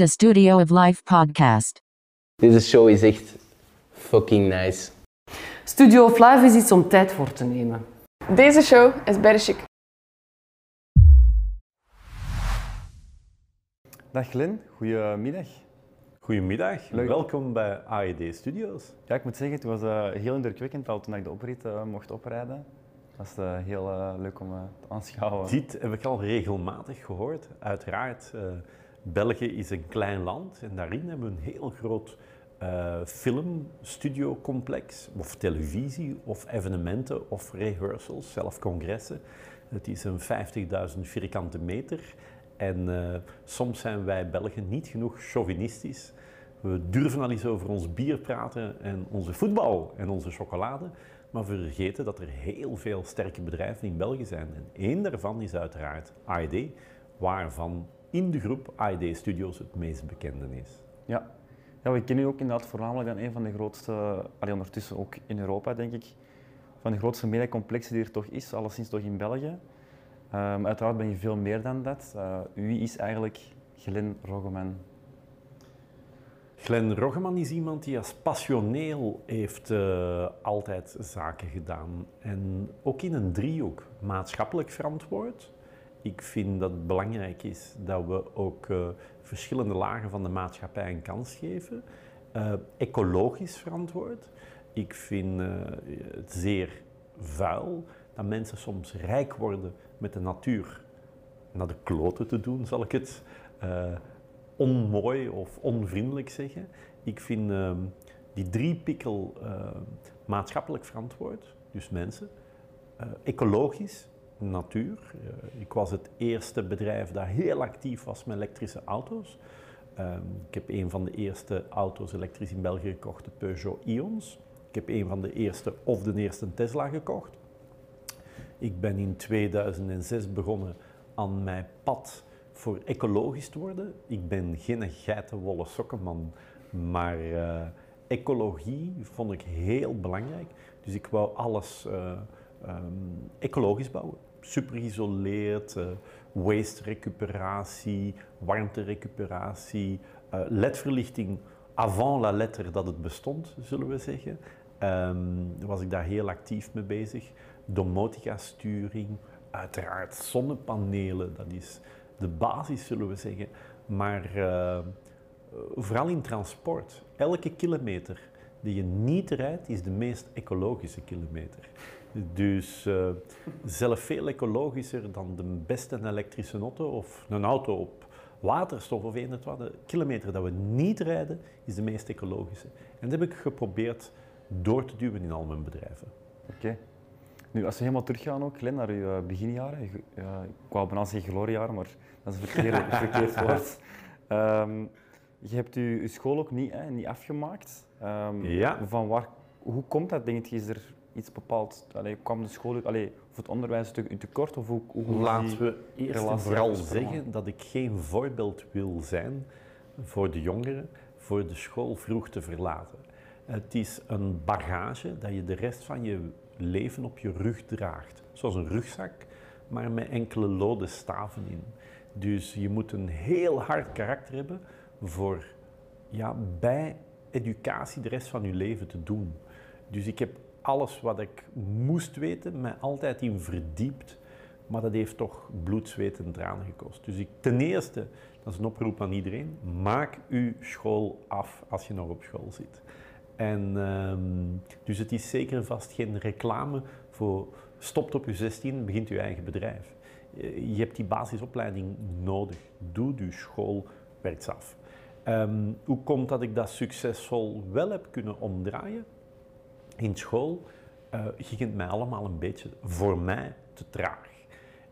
de Studio of Life podcast. Deze show is echt fucking nice. Studio of Life is iets om tijd voor te nemen. Deze show is chic. Dag Glen, goedemiddag. Goedemiddag, Leuk. welkom bij AED Studios. Ja, ik moet zeggen, het was eh, heel indrukwekkend al toen ik de oprit eh, mocht oprijden. Het was eh, heel leuk om te aanschouwen. Dit heb ik al regelmatig gehoord. Uiteraard, eh, België is een klein land en daarin hebben we een heel groot eh filmstudiocomplex, of televisie, of evenementen, of rehearsals, zelf congressen. Het is een 50.000 vierkante meter en eh, soms zijn wij Belgen niet genoeg chauvinistisch. We durven al eens over ons bier praten en onze voetbal en onze chocolade, maar we vergeten dat er heel veel sterke bedrijven in België zijn. En één daarvan is uiteraard AED, waarvan in de groep AED Studios het meest bekende is. Ja. ja, we kennen u ook inderdaad voornamelijk dan een van de grootste, allee, ondertussen ook in Europa denk ik, van de grootste mediacomplexen die er toch is, alleszins toch in België. Ehm, uiteraard ben je veel meer dan dat. Eh, wie is eigenlijk Glen Roggeman? Glenn Roggeman is iemand die als passioneel heeft eh, altijd zaken gedaan. En ook in een driehoek, maatschappelijk verantwoord. Ik vind dat het belangrijk is dat we ook eh, verschillende lagen van de maatschappij een kans geven. Eh, ecologisch verantwoord. Ik vind eh, het zeer vuil dat mensen soms rijk worden met de natuur naar de kloten te doen, zal ik het onmooi of onvriendelijk zeggen. Ik vind ehm, die drie pikkel maatschappelijk verantwoord, dus mensen, ecologisch, natuur. Eh, ik was het eerste bedrijf dat heel actief was met elektrische auto's. Ehm, ik heb een van de eerste auto's elektrisch in België gekocht, de Peugeot Ions. Ik heb een van de eerste of de eerste Tesla gekocht. Ik ben in 2006 begonnen aan mijn pad voor ecologisch te worden. Ik ben geen geitenwolle sokkenman, maar eh, ecologie vond ik heel belangrijk. Dus ik wou alles eh, ehm, ecologisch bouwen. Super geïsoleerd, eh, waste recuperatie, warmterecuperatie, eh, ledverlichting avant la lettre dat het bestond, zullen we zeggen. Ehm, was ik daar heel actief mee bezig. Domotica-sturing, uiteraard zonnepanelen, dat is de basis, zullen we zeggen. Maar eh, vooral in transport, elke kilometer die je niet rijdt, is de meest ecologische kilometer. Dus eh, zelf veel ecologischer dan de beste elektrische auto of een auto op waterstof of een wat. kilometer dat we niet rijden, is de meest ecologische. En dat heb ik geprobeerd door te duwen in al mijn bedrijven. Oké. Nu, als we helemaal teruggaan ook, naar uw eh, beginjaren. Je- ja, ik wou bijna zeggen gloriejaren, maar dat is een verkeerd, verkeerd woord. Ehm, je hebt je, je school ook niet, hè, niet afgemaakt. Ehm, Ja. Van waar, hoe komt dat, denk je? Is er iets bepaald? Allee, kwam de school, allee, of het onderwijs een tekort? Of hoe, hoe, Laten die we eerst en vooral zeggen dat ik geen voorbeeld wil zijn voor de jongeren, voor de school vroeg te verlaten. Het is een bagage dat je de rest van je leven op je rug draagt. Zoals een rugzak, maar met enkele lode staven in. Dus je moet een heel hard karakter hebben voor ja, bij educatie de rest van je leven te doen. Dus ik heb alles wat ik moest weten, mij altijd in verdiept. Maar dat heeft toch bloed, zweet en tranen gekost. Dus ik, ten eerste, dat is een oproep aan iedereen, maak uw school af als je nog op school zit. En, ehm, dus het is zeker vast geen reclame voor stopt op je 16, begint je eigen bedrijf. Je je hebt die basisopleiding nodig. Doe je school, werkt af. Ehm, hoe komt dat ik dat succesvol wel heb kunnen omdraaien? In school eh, ging het mij allemaal een beetje voor mij te traag.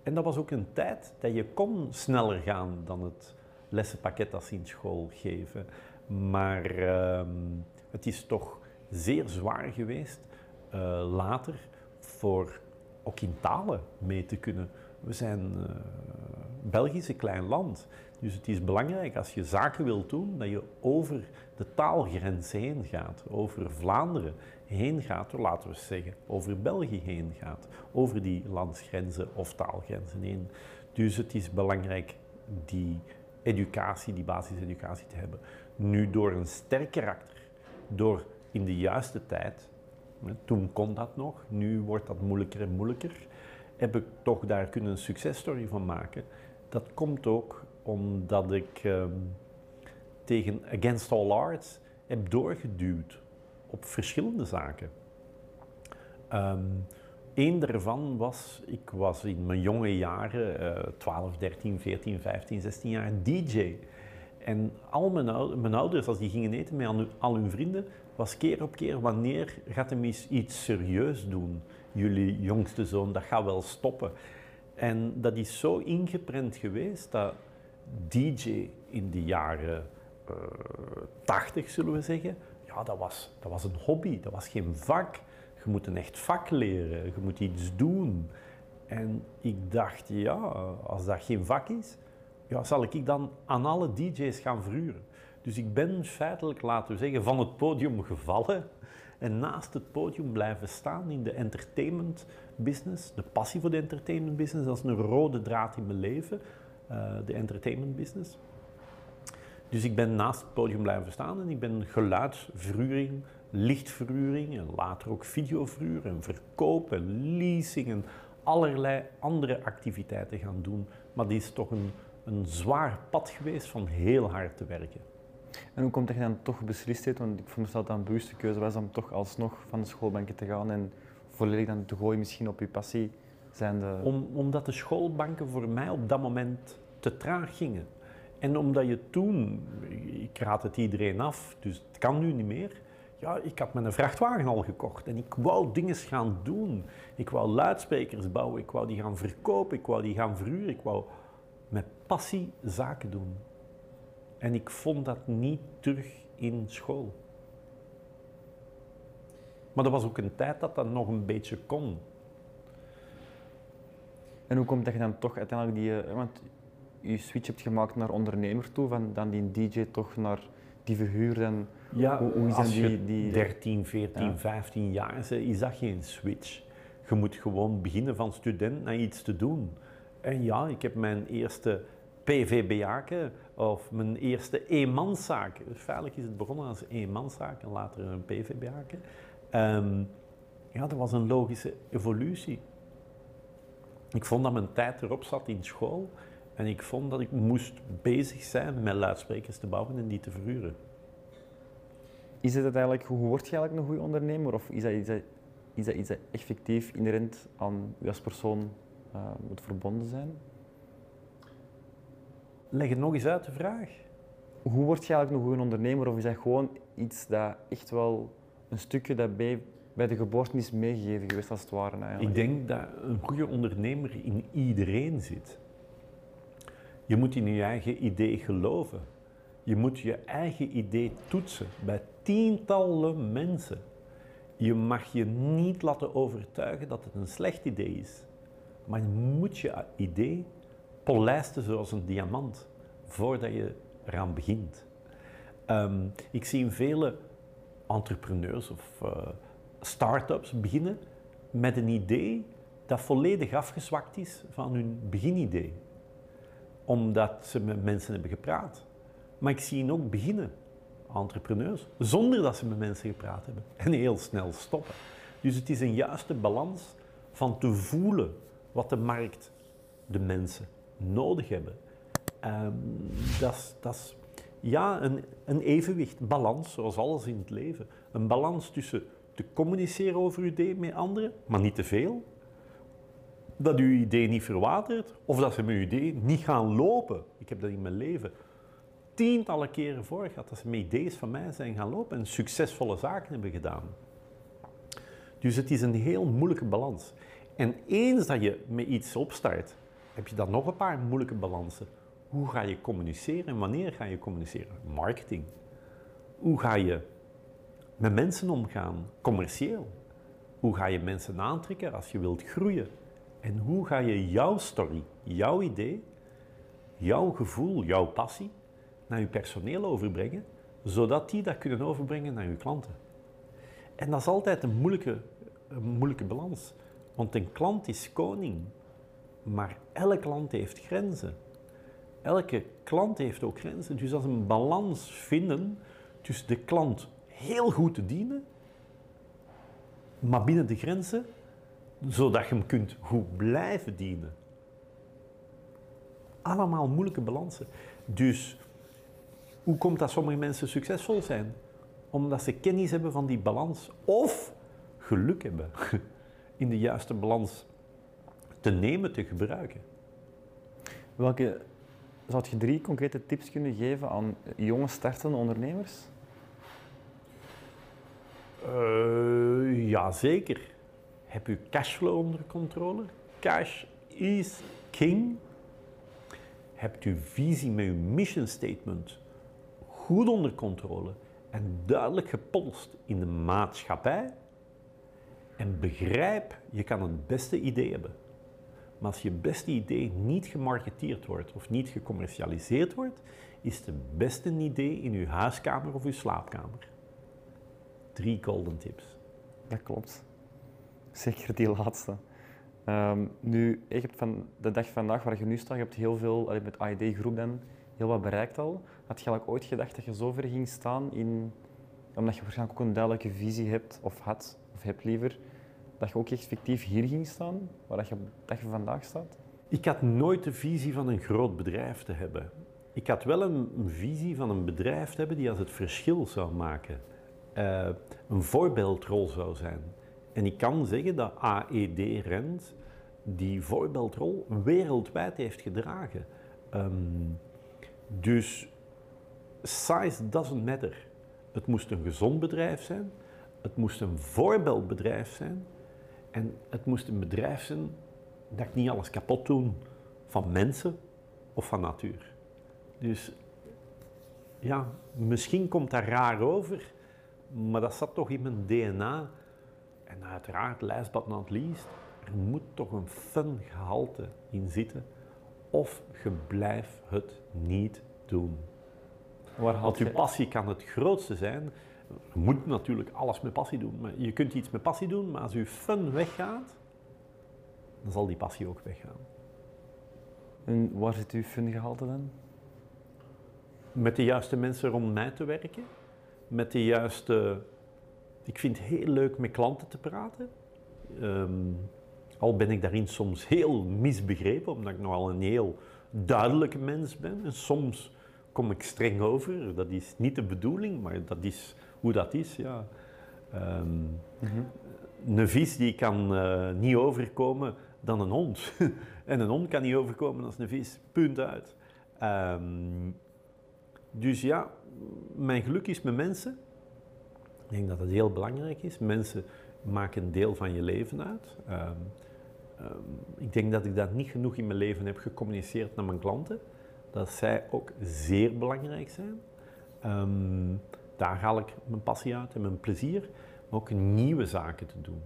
En dat was ook een tijd dat je kon sneller gaan dan het lessenpakket dat ze in school geven. Maar ehm, het is toch zeer zwaar geweest eh, later voor ook in talen mee te kunnen. We zijn eh Belgisch een klein land. Dus het is belangrijk als je zaken wilt doen, dat je over de taalgrens heen gaat, over Vlaanderen heen gaat, laten we zeggen, over België heen gaat, over die landsgrenzen of taalgrenzen heen. Dus het is belangrijk die educatie, die basiseducatie te hebben. Nu door een sterk karakter, door in de juiste tijd, toen kon dat nog, nu wordt dat moeilijker en moeilijker, heb ik toch daar kunnen een successtory van maken. Dat komt ook omdat ik ehm, tegen Against All Arts heb doorgeduwd op verschillende zaken. Ehm Eén daarvan was, ik was in mijn jonge jaren, eh 12, 13, 14, 15, 16 jaar, DJ. En al mijn, ou- mijn ouders, als die gingen eten met al hun, vrienden, was keer op keer, wanneer gaat hem eens iets serieus doen? Jullie jongste zoon, dat gaat wel stoppen. En dat is zo ingeprent geweest dat DJ in de jaren eh 80, zullen we zeggen, ja, dat was, dat was een hobby, dat was geen vak. Je moet een echt vak leren, je moet iets doen. En ik dacht, ja, als dat geen vak is, ja, zal ik dan aan alle DJ's gaan verhuren. Dus ik ben feitelijk, laten we zeggen, van het podium gevallen en naast het podium blijven staan in de entertainment business, de passie voor de entertainment business, dat is een rode draad in mijn leven, eh, de entertainment business. Dus ik ben naast het podium blijven staan en ik ben geluidsverhuring, lichtverhuring en later ook videoverhuur en verkoop en leasing en allerlei andere activiteiten gaan doen. Maar die is toch een, een zwaar pad geweest van heel hard te werken. En hoe komt dat je dan toch beslist hebt, want ik veronderstel dat dat een bewuste keuze was om toch alsnog van de schoolbanken te gaan en volledig dan te gooien misschien op je passie, zijn de... Om, omdat de schoolbanken voor mij op dat moment te traag gingen. En omdat je toen, ik raad het iedereen af, dus het kan nu niet meer. Ja, ik had mijn vrachtwagen al gekocht en ik wou dingen gaan doen. Ik wou luidsprekers bouwen, ik wou die gaan verkopen, ik wou die gaan verhuren, ik wou met passie zaken doen. En ik vond dat niet terug in school. Maar er was ook een tijd dat dat nog een beetje kon. En hoe komt dat je dan toch uiteindelijk die... eh, Want je switch hebt gemaakt naar ondernemer toe, van dan die DJ toch naar die verhuur en... Ja, Hoe- hoe is als die- die- 13, 14, Ja. 15 jaar bent, is dat geen switch. Je moet gewoon beginnen van student naar iets te doen. En ja, ik heb mijn eerste PVBA'ke of mijn eerste eenmanszaak. Feitelijk is het begonnen als eenmanszaak en later een PVBA'ke. Ehm ja, dat was een logische evolutie. Ik vond dat mijn tijd erop zat in school en ik vond dat ik moest bezig zijn met luidsprekers te bouwen en die te verhuren. Is het uiteindelijk, hoe word je eigenlijk een goede ondernemer? Of is dat iets dat, is dat, iets dat effectief inherent aan je als persoon eh, moet verbonden zijn? Leg het nog eens uit, de vraag. Hoe word je eigenlijk een goede ondernemer? Of is dat gewoon iets dat echt wel een stukje dat bij, bij de geboorte is meegegeven geweest als het ware eigenlijk? Ik denk dat een goede ondernemer in iedereen zit. Je moet in je eigen idee geloven. Je moet je eigen idee toetsen bij tientallen mensen. Je mag je niet laten overtuigen dat het een slecht idee is. Maar je moet je idee polijsten zoals een diamant voordat je eraan begint. Ehm, ik zie in vele entrepreneurs of eh, start-ups beginnen met een idee dat volledig afgezwakt is van hun beginidee. Omdat ze met mensen hebben gepraat. Maar ik zie hen ook beginnen, entrepreneurs, zonder dat ze met mensen gepraat hebben. En heel snel stoppen. Dus het is een juiste balans van te voelen wat de markt, de mensen, nodig hebben. Ehm, dat is- ja, een, een evenwicht, balans, zoals alles in het leven. Een balans tussen te communiceren over uw idee met anderen, maar niet te veel. Dat uw idee niet verwatert, of dat ze uw idee niet gaan lopen. Ik heb dat in mijn leven tientallen keren voor gehad, dat ze met ideeën van mij zijn gaan lopen en succesvolle zaken hebben gedaan. Dus het is een heel moeilijke balans. En eens dat je met iets opstart, heb je dan nog een paar moeilijke balansen. Hoe ga je communiceren en wanneer ga je communiceren? Marketing. Hoe ga je met mensen omgaan, commercieel? Hoe ga je mensen aantrekken als je wilt groeien? En hoe ga je jouw story, jouw idee, jouw gevoel, jouw passie naar je personeel overbrengen, zodat die dat kunnen overbrengen naar je klanten? En dat is altijd een moeilijke, moeilijke balans. Want een klant is koning, maar elk land heeft grenzen. elke klant heeft ook grenzen. Dus dat is een balans vinden tussen de klant heel goed te dienen, maar binnen de grenzen, zodat je hem kunt goed blijven dienen. Allemaal moeilijke balansen. Dus hoe komt dat sommige mensen succesvol zijn? Omdat ze kennis hebben van die balans of geluk hebben in de juiste balans te nemen, te gebruiken. Welke zou je drie concrete tips kunnen geven aan jonge startende ondernemers? Uh, ja, zeker. Heb je cashflow onder controle? Cash is king. Hebt u visie met uw mission statement goed onder controle en duidelijk gepolst in de maatschappij? En begrijp, je kan het beste idee hebben. Maar als je beste idee niet gemarketeerd wordt of niet gecommercialiseerd wordt, is het beste idee in uw huiskamer of uw slaapkamer. Drie golden tips. Dat klopt. Zeker die laatste. Um, nu, je hebt van de dag vandaag waar je nu staat, je hebt heel veel, allee, met AED Groep dan, heel wat bereikt al. Had je ooit gedacht dat je zo ver ging staan, in, omdat je waarschijnlijk ook een duidelijke visie hebt, of had, of hebt liever, dat je ook echt fictief hier ging staan, waar je op dag van vandaag staat? Ik had nooit de visie van een groot bedrijf te hebben. Ik had wel een, visie van een bedrijf te hebben die als het verschil zou maken. Uh, een voorbeeldrol zou zijn. En ik kan zeggen dat AED Rent die voorbeeldrol wereldwijd heeft gedragen. Um, dus size doesn't matter. Het moest een gezond bedrijf zijn, het moest een voorbeeldbedrijf zijn en het moest een bedrijf zijn dat niet alles kapot doe van mensen of van natuur. Dus ja, misschien komt dat raar over, maar dat zat toch in mijn DNA. En uiteraard, last but not least, er moet toch een fun gehalte in zitten. Of je blijft het niet doen. Want je passie kan het grootste zijn. Je moet natuurlijk alles met passie doen. Maar je kunt iets met passie doen, maar als je fun weggaat, dan zal die passie ook weggaan. En waar zit uw fun gehalte dan? Met de juiste mensen rond mij te werken. Met de juiste... Ik vind het heel leuk met klanten te praten. Um, al ben ik daarin soms heel misbegrepen, omdat ik nogal een heel duidelijke mens ben. En soms kom ik streng over. Dat is niet de bedoeling, maar dat is hoe dat is. Ja. Um, Een vis die kan uh, niet overkomen dan een hond. en een hond kan niet overkomen als een vis. Punt uit. Um, dus ja, mijn geluk is met mensen. Ik denk dat het heel belangrijk is. Mensen maken een deel van je leven uit. Um, ik denk dat ik dat niet genoeg in mijn leven heb gecommuniceerd naar mijn klanten. Dat zij ook zeer belangrijk zijn. Um, daar haal ik mijn passie uit en mijn plezier, maar ook nieuwe zaken te doen.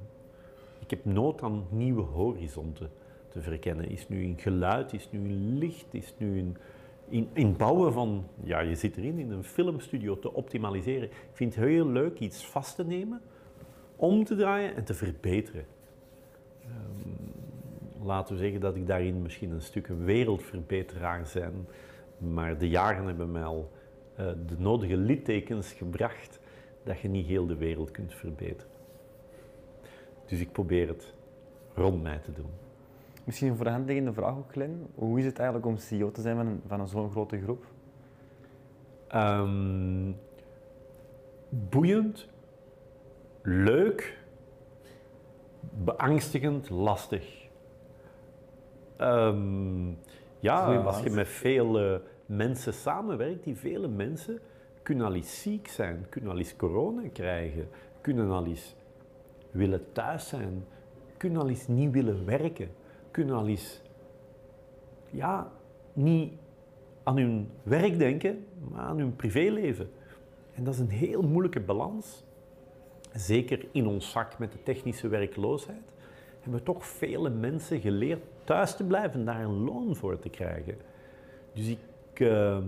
Ik heb nood aan nieuwe horizonten te verkennen. Is nu in geluid, is nu in licht, is nu in, in, in bouwen van, ja, je zit erin, in een filmstudio te optimaliseren. Ik vind het heel leuk iets vast te nemen, om te draaien en te verbeteren. Um, laten we zeggen dat ik daarin misschien een stuk een wereldverbeteraar ben, maar de jaren hebben mij al uh, de nodige littekens gebracht dat je niet heel de wereld kunt verbeteren. Dus ik probeer het rond mij te doen. Misschien een voor de hand liggende vraag ook, Glenn. Hoe is het eigenlijk om CEO te zijn van een, van zo'n grote groep? Um, boeiend, leuk, beangstigend, lastig. Um, ja, als je met veel uh, mensen samenwerkt, die vele mensen kunnen al eens ziek zijn, kunnen al eens corona krijgen, kunnen al eens willen thuis zijn, kunnen al eens niet willen werken, kunnen al eens ja, niet aan hun werk denken, maar aan hun privéleven. En dat is een heel moeilijke balans. Zeker in ons vak met de technische werkloosheid hebben toch vele mensen geleerd thuis te blijven, daar een loon voor te krijgen. Dus ik uh,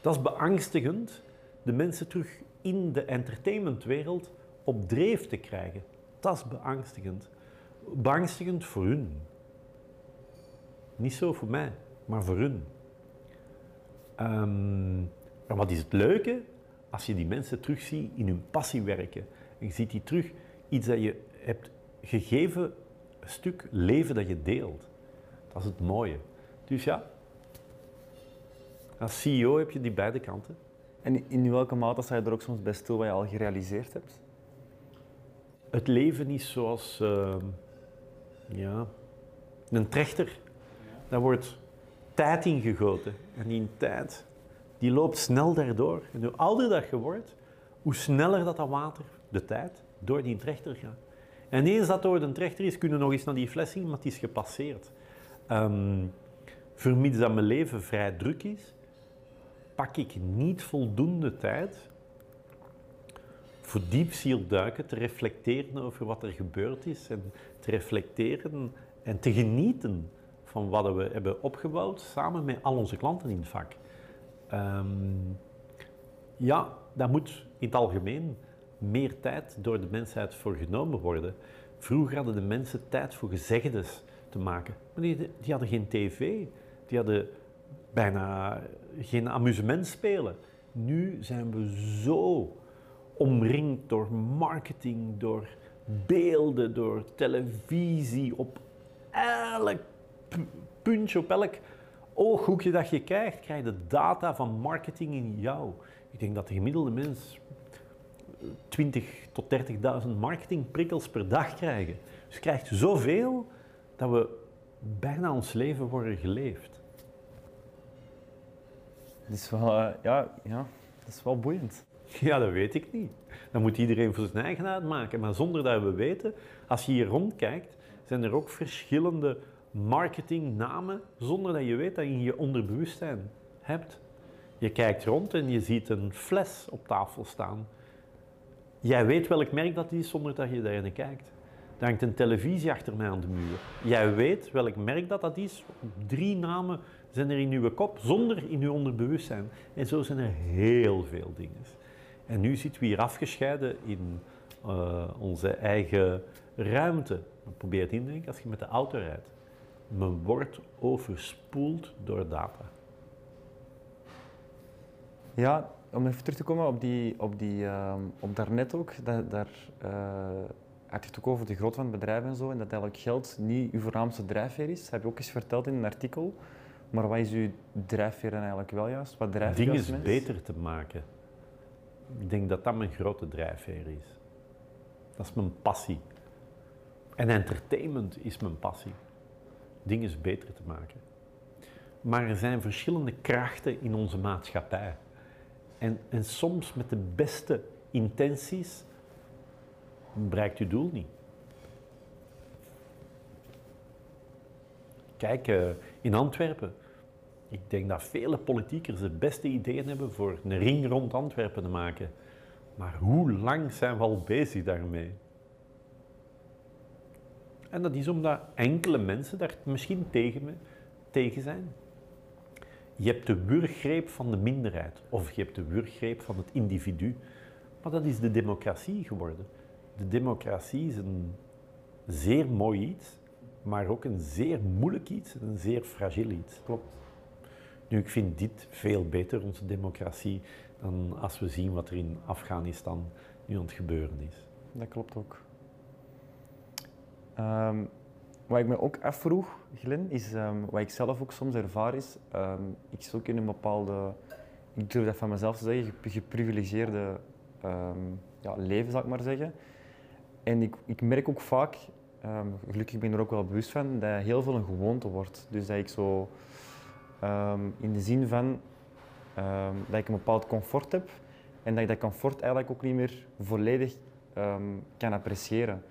dat is beangstigend, de mensen terug in de entertainmentwereld op dreef te krijgen. Dat is beangstigend. Beangstigend voor hun. Niet zo voor mij, maar voor hun. Ehm, maar wat is het leuke? Als je die mensen terugziet in hun passie werken. En je ziet die terug, iets dat je hebt gegeven, een stuk leven dat je deelt. Dat is het mooie. Dus ja, als CEO heb je die beide kanten. En in welke mate sta je er ook soms bij stil wat je al gerealiseerd hebt? Het leven is zoals ehm, ja, een trechter. Daar wordt tijd in gegoten. En die tijd die loopt snel daardoor. En hoe ouder dat je wordt, hoe sneller dat, dat water, de tijd, door die trechter gaat. En eens dat door de trechter is, kunnen we nog eens naar die fles zien, maar het is gepasseerd. Um, vermits dat mijn leven vrij druk is, pak ik niet voldoende tijd voor diep duiken, te reflecteren over wat er gebeurd is en te reflecteren en te genieten van wat we hebben opgebouwd samen met al onze klanten in het vak. Um, ja, daar moet in het algemeen meer tijd door de mensheid voor genomen worden. Vroeger hadden de mensen tijd voor gezegdes te maken, maar die, die hadden geen tv, die hadden bijna geen amusementspelen. Nu zijn we zo omringd door marketing, door beelden, door televisie, op elk puntje, op elk ooghoekje dat je kijkt, krijg je de data van marketing in jou. Ik denk dat de gemiddelde mens 20 tot 30.000 marketingprikkels per dag krijgen. Dus je krijgt zoveel dat we bijna ons leven worden geleefd. Dat is wel, uh, ja, ja, dat is wel boeiend. Ja, dat weet ik niet. Dan moet iedereen voor zijn eigen uitmaken. Maar zonder dat we weten, als je hier rondkijkt, zijn er ook verschillende marketingnamen zonder dat je weet dat je in je onderbewustzijn hebt. Je kijkt rond en je ziet een fles op tafel staan. Jij weet welk merk dat is zonder dat je daarin kijkt. Er hangt een televisie achter mij aan de muur. Jij weet welk merk dat, dat is. Drie namen zijn er in uw kop zonder in uw onderbewustzijn. En zo zijn er heel veel dingen. En nu zitten we hier afgescheiden in uh, onze eigen ruimte. Probeer het in te denken als je met de auto rijdt. Men wordt overspoeld door data. Ja, om even terug te komen op, die, op, die, uh, op daarnet ook, dat, daar uh, had je het ook over de grootte van het bedrijf en zo, en dat eigenlijk geld niet uw voornaamste drijfveer is. Dat heb je ook eens verteld in een artikel. Maar wat is uw drijfveer dan eigenlijk wel juist? Wat drijft Dingen beter te maken. Ik denk dat dat mijn grote drijfveer is. Dat is mijn passie. En entertainment is mijn passie dingen beter te maken. Maar er zijn verschillende krachten in onze maatschappij. En, en soms met de beste intenties bereikt je doel niet. Kijk, uh, in Antwerpen, ik denk dat vele politiekers de beste ideeën hebben voor een ring rond Antwerpen te maken. Maar hoe lang zijn we al bezig daarmee? En dat is omdat enkele mensen daar misschien tegen, tegen zijn. Je hebt de wurggreep van de minderheid of je hebt de wurggreep van het individu. Maar dat is de democratie geworden. De democratie is een zeer mooi iets, maar ook een zeer moeilijk iets en een zeer fragiel iets. Klopt. Nu, ik vind dit veel beter, onze democratie, dan als we zien wat er in Afghanistan nu aan het gebeuren is. Dat klopt ook. Um, wat ik me ook afvroeg, Glen, is um, wat ik zelf ook soms ervaar is, um, ik zit ook in een bepaalde, ik durf dat van mezelf te zeggen, geprivilegeerde ja, leven, zal ik maar zeggen. En ik, ik merk ook vaak, gelukkig ben ik er ook wel bewust van, dat heel veel een gewoonte wordt. Dus dat ik zo, in de zin van, dat ik een bepaald comfort heb en dat ik dat comfort eigenlijk ook niet meer volledig kan appreciëren.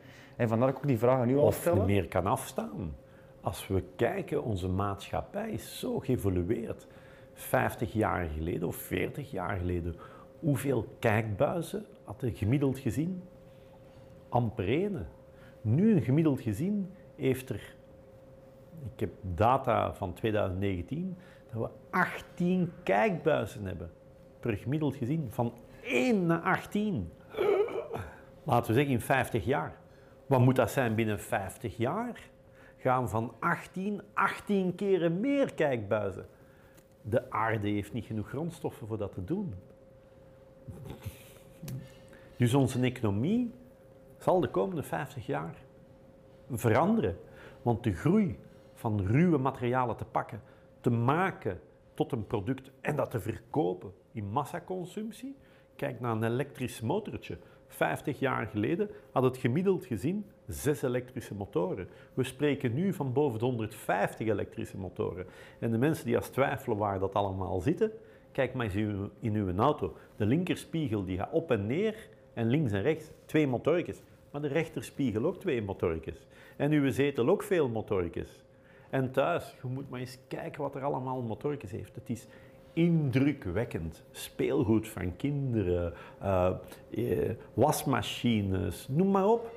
En vandaar dat ik ook die vraag aan u Of stellen. meer kan afstaan. Als we kijken, onze maatschappij is zo geëvolueerd. 50 jaar geleden of 40 jaar geleden, hoeveel kijkbuizen had je gemiddeld gezien? Amper ene. Nu een gemiddeld gezien heeft er, ik heb data van 2019, dat we 18 kijkbuizen hebben per gemiddeld gezien. Van 1 naar 18. Laten we zeggen in 50 jaar. Wat moet dat zijn binnen 50 jaar? Gaan van 18, 18 keren meer kijkbuizen. De aarde heeft niet genoeg grondstoffen voor dat te doen. Dus onze economie zal de komende 50 jaar veranderen. Want de groei van ruwe materialen te pakken, te maken tot een product en dat te verkopen in massaconsumptie. Kijk naar een elektrisch motortje. 50 jaar geleden had het gemiddeld gezien zes elektrische motoren. We spreken nu van boven de 150 elektrische motoren. En de mensen die als twijfelen waar dat allemaal zitten, kijk maar eens in uw, auto. De linkerspiegel die gaat op en neer en links en rechts twee motorjes. Maar de rechterspiegel ook twee motorjes. En uw zetel ook veel motorjes. En thuis, je moet maar eens kijken wat er allemaal motorjes heeft. Het is indrukwekkend. Speelgoed van kinderen, eh, eh, wasmachines, noem maar op.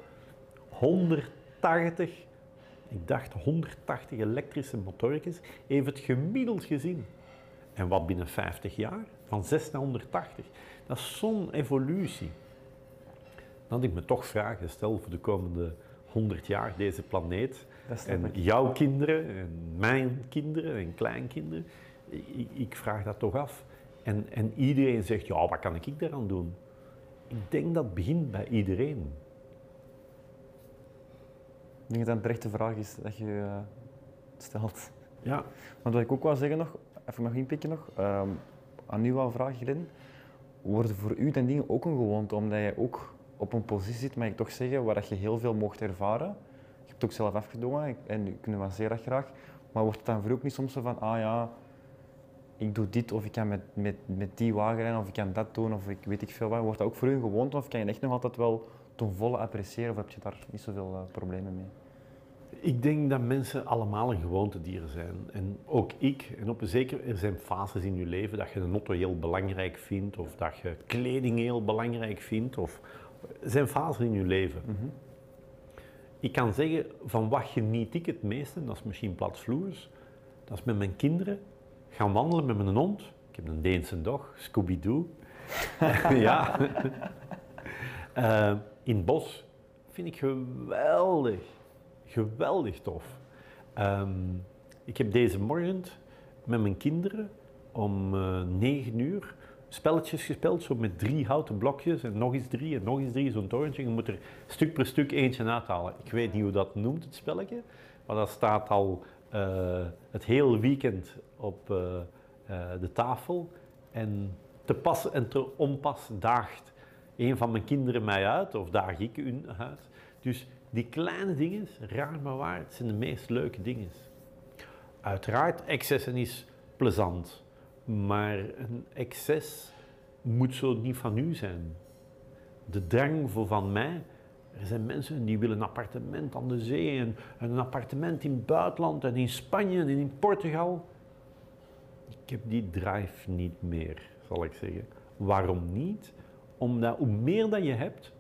180, ik dacht 180 elektrische motorjes, heeft het gemiddeld gezien. En wat binnen 50 jaar? Van 6 naar 180. Dat is zo'n evolutie. Dan ik me toch vragen stel voor de komende 100 jaar deze planeet. En ik. jouw kinderen, en mijn kinderen en kleinkinderen. Ik, ik vraag dat toch af. En, en iedereen zegt, ja, wat kan ik daaraan doen? Ik denk dat het begint bij iedereen. Ik denk dat dat een terechte vraag is dat je eh, stelt. Ja, Want wat ik ook wou zeggen nog, even nog inpikken nog, ehm, aan u wou vragen, Glenn. Worden voor u dan dingen ook een gewoonte, omdat je ook op een positie zit, mag ik toch zeggen, waar dat je heel veel mocht ervaren. Je hebt het ook zelf afgedwongen en ik nuanceer dat graag. Maar wordt het dan voor u ook niet soms zo van, ah ja, ik doe dit of ik kan met, met, met die wagen rijden of ik kan dat doen of ik weet ik veel wat. Wordt dat ook voor u een gewoonte of kan je echt nog altijd wel ten volle appreciëren of heb je daar niet zoveel eh, problemen mee? Ik denk dat mensen allemaal een gewoontedier zijn. En ook ik. En op een zeker, er zijn fases in je leven dat je een auto heel belangrijk vindt, of dat je kleding heel belangrijk vindt. Of, er zijn fasen in je leven. Ik kan zeggen, van wat geniet ik het meeste, dat is misschien platvloers, dat is met mijn kinderen gaan wandelen met mijn hond. Ik heb een Deense dog, Scooby-Doo. ja. Eh, in het bos vind ik geweldig. Geweldig tof. Ehm, ik heb deze morgen met mijn kinderen om eh 9 uur spelletjes gespeeld, zo met drie houten blokjes en nog eens drie en nog eens drie, zo'n torentje. Je moet er stuk per stuk eentje uithalen. Ik weet niet hoe dat noemt, het spelletje, maar dat staat al eh, het hele weekend op eh, eh, de tafel. En te pas en te onpas daagt een van mijn kinderen mij uit, of daag ik hun uit. Dus die kleine dingen, raar maar waar, het zijn de meest leuke dingen. Uiteraard, excessen is plezant, maar een excess moet zo niet van u zijn. De drang voor van mij, er zijn mensen die willen een appartement aan de zee en een appartement in het buitenland en in Spanje en in Portugal. Ik heb die drive niet meer, zal ik zeggen. Waarom niet? Omdat hoe meer dat je hebt,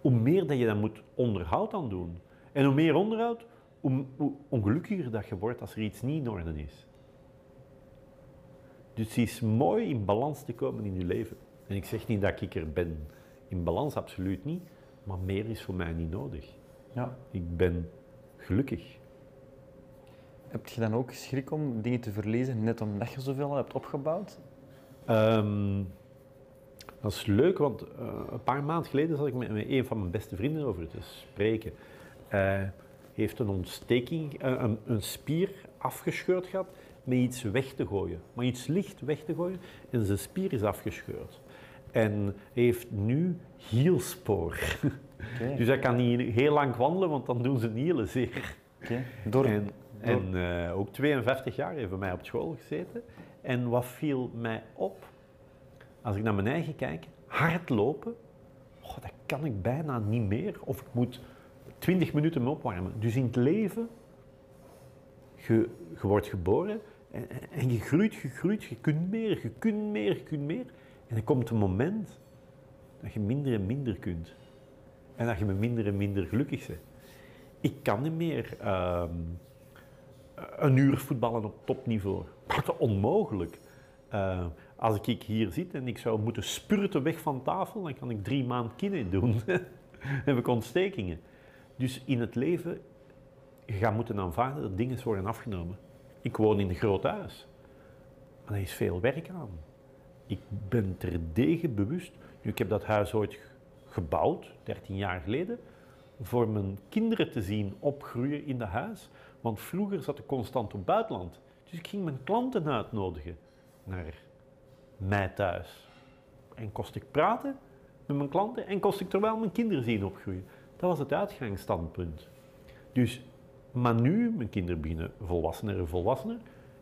hoe meer dat je dan moet onderhoud aan doen. En hoe meer onderhoud, hoe, hoe ongelukkiger dat je wordt als er iets niet in orde is. Dus het is mooi in balans te komen in je leven. En ik zeg niet dat ik er ben. In balans absoluut niet. Maar meer is voor mij niet nodig. Ja. Ik ben gelukkig. Heb je dan ook schrik om dingen te verliezen, net omdat je zoveel hebt opgebouwd? Ehm, dat is leuk, want eh, een paar maanden geleden zat ik met, met een van mijn beste vrienden over te spreken. Hij heeft een ontsteking, eh, een, een spier afgescheurd gehad met iets weg te gooien. Maar iets licht weg te gooien en zijn spier is afgescheurd. En heeft nu hielspoor. Oké. Dus hij kan niet heel lang wandelen, want dan doen ze hielen zeer. Oké. Door, En, en eh, ook 52 jaar heeft bij mij op school gezeten. En wat viel mij op, als ik naar mijn eigen kijk, hardlopen, oh, dat kan ik bijna niet meer. Of ik moet 20 minuten me opwarmen. Dus in het leven, je, wordt geboren en, en- je groeit, je groeit, je kunt meer, je kunt meer, je kunt meer. En er komt een moment dat je minder en minder kunt. En dat je met minder en minder gelukkig bent. Ik kan niet meer ehm, een uur voetballen op topniveau. Dat onmogelijk. Eh, als ik hier zit en ik zou moeten spurten weg van tafel, dan kan ik drie maanden kine doen. dan heb ik ontstekingen. Dus in het leven, je gaat moeten aanvaarden dat dingen worden afgenomen. Ik woon in een groot huis. Maar er is veel werk aan. Ik ben terdege bewust. Nu, ik heb dat huis ooit gebouwd, 13 jaar geleden, voor mijn kinderen te zien opgroeien in dat huis. Want vroeger zat ik constant op buitenland. Dus ik ging mijn klanten uitnodigen naar mij thuis. En kost ik praten met mijn klanten en kost ik terwijl mijn kinderen zien opgroeien. Dat was het uitgangsstandpunt. Dus, maar nu, mijn kinderen beginnen volwassener en volwassener.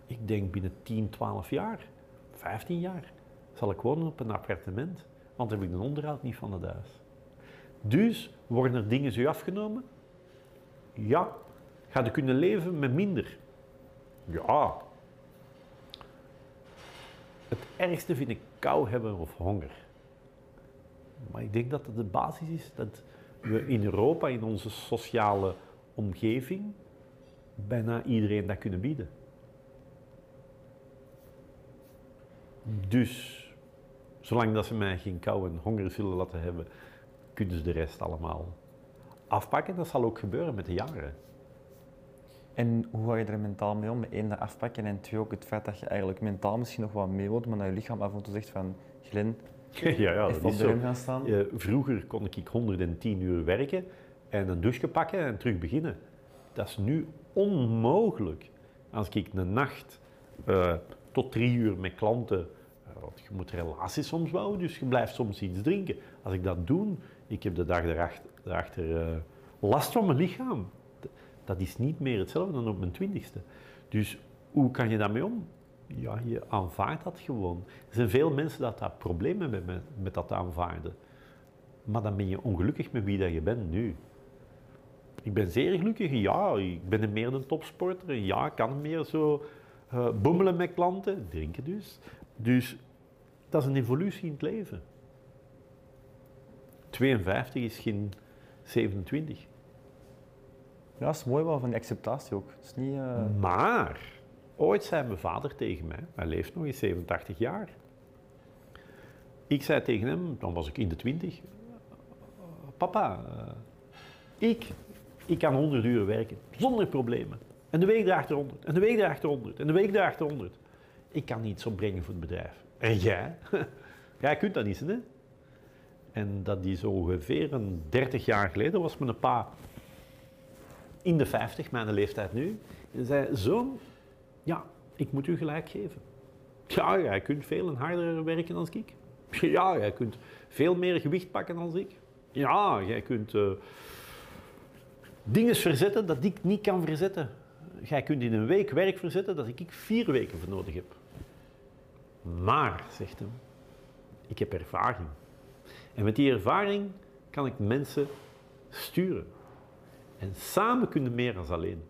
Ik denk binnen 10, 12 jaar, 15 jaar, zal ik wonen op een appartement. Want dan heb ik de onderhoud niet van het huis. Dus, worden er dingen zo afgenomen? Ja. Ga je kunnen leven met minder? Ja. Het ergste vind ik kou hebben of honger. Maar ik denk dat het de basis is dat we in Europa, in onze sociale omgeving, bijna iedereen dat kunnen bieden. Dus, zolang dat ze mij geen kou en honger zullen laten hebben, kunnen ze de rest allemaal afpakken. Dat zal ook gebeuren met de jaren. En hoe ga je er mentaal mee om? Eén, dat afpakken en twee, ook het feit dat je eigenlijk mentaal misschien nog wat mee wilt, maar dat je lichaam af en toe zegt van, Glen, ja, ja, even op de rem gaan staan. Eh, vroeger kon ik 110 uur werken en een douche pakken en terug beginnen. Dat is nu onmogelijk. Als ik een nacht eh, tot drie uur met klanten, eh, want je moet relaties soms bouwen, dus je blijft soms iets drinken. Als ik dat doe, ik heb de dag daarachter, daarachter last van mijn lichaam. Dat is niet meer hetzelfde dan op mijn twintigste. Dus hoe kan je daarmee om? Ja, je aanvaardt dat gewoon. Er zijn veel mensen dat daar problemen hebben met, met dat aanvaarden. Maar dan ben je ongelukkig met wie dat je bent nu. Ik ben zeer gelukkig, ja, ik ben meer een topsporter. Ja, ik kan meer zo eh, boemelen met klanten, drinken dus. Dus dat is een evolutie in het leven. 52 is geen 27. Ja, dat is mooi wel, van die acceptatie ook. Is niet... eh, Maar, ooit zei mijn vader tegen mij, hij leeft nog, is 87 jaar. Ik zei tegen hem, dan was ik in de 20, papa, eh, ik, ik kan 100 uur werken, zonder problemen. En de week draagt er 100, en de week draagt er 100, en de week draagt er 100. Ik kan niets opbrengen voor het bedrijf. En jij? jij kunt dat niet, hè? En dat is ongeveer een 30 jaar geleden, was mijn pa in de 50, mijn leeftijd nu. En zei, zoon, ja, ik moet u gelijk geven. Ja, jij kunt veel en harder werken dan ik. Ja, jij kunt veel meer gewicht pakken dan ik. Ja, jij kunt eh, dingen verzetten dat ik niet kan verzetten. Jij kunt in een week werk verzetten dat ik vier weken voor nodig heb. Maar, zegt hij, ik heb ervaring. En met die ervaring kan ik mensen sturen. En samen kunnen meer dan alleen.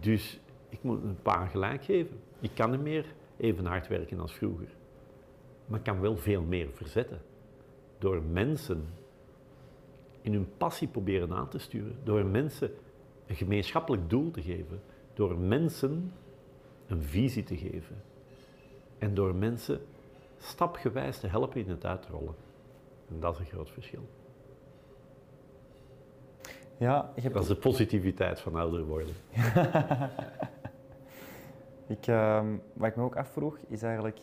Dus ik moet een paar gelijk geven. Ik kan niet meer even hard werken als vroeger. Maar ik kan wel veel meer verzetten. Door mensen in hun passie proberen aan te sturen. Door mensen een gemeenschappelijk doel te geven. Door mensen een visie te geven. En door mensen stapgewijs te helpen in het uitrollen. En dat is een groot verschil. Ja, je hebt Dat is de positiviteit van ouder worden. Ik, ehm, wat ik me ook afvroeg, is eigenlijk,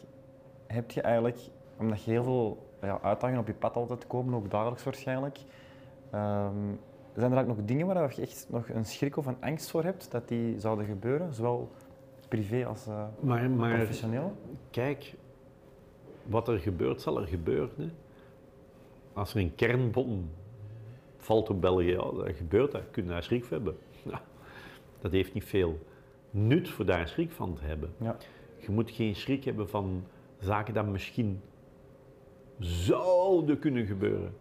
heb je eigenlijk, omdat je heel veel ja, uitdagingen op je pad altijd komen, ook dagelijks waarschijnlijk, ehm, zijn er ook nog dingen waar je echt nog een schrik of een angst voor hebt, dat die zouden gebeuren, zowel privé als eh, Maar, maar professioneel? kijk, wat er gebeurt, zal er gebeuren. Hè. Als er een kernbom valt op België, dat gebeurt dat. Kun je daar schrik van hebben. Dat heeft niet veel nut voor daar schrik van te hebben. Ja. Je moet geen schrik hebben van zaken die misschien zouden kunnen gebeuren.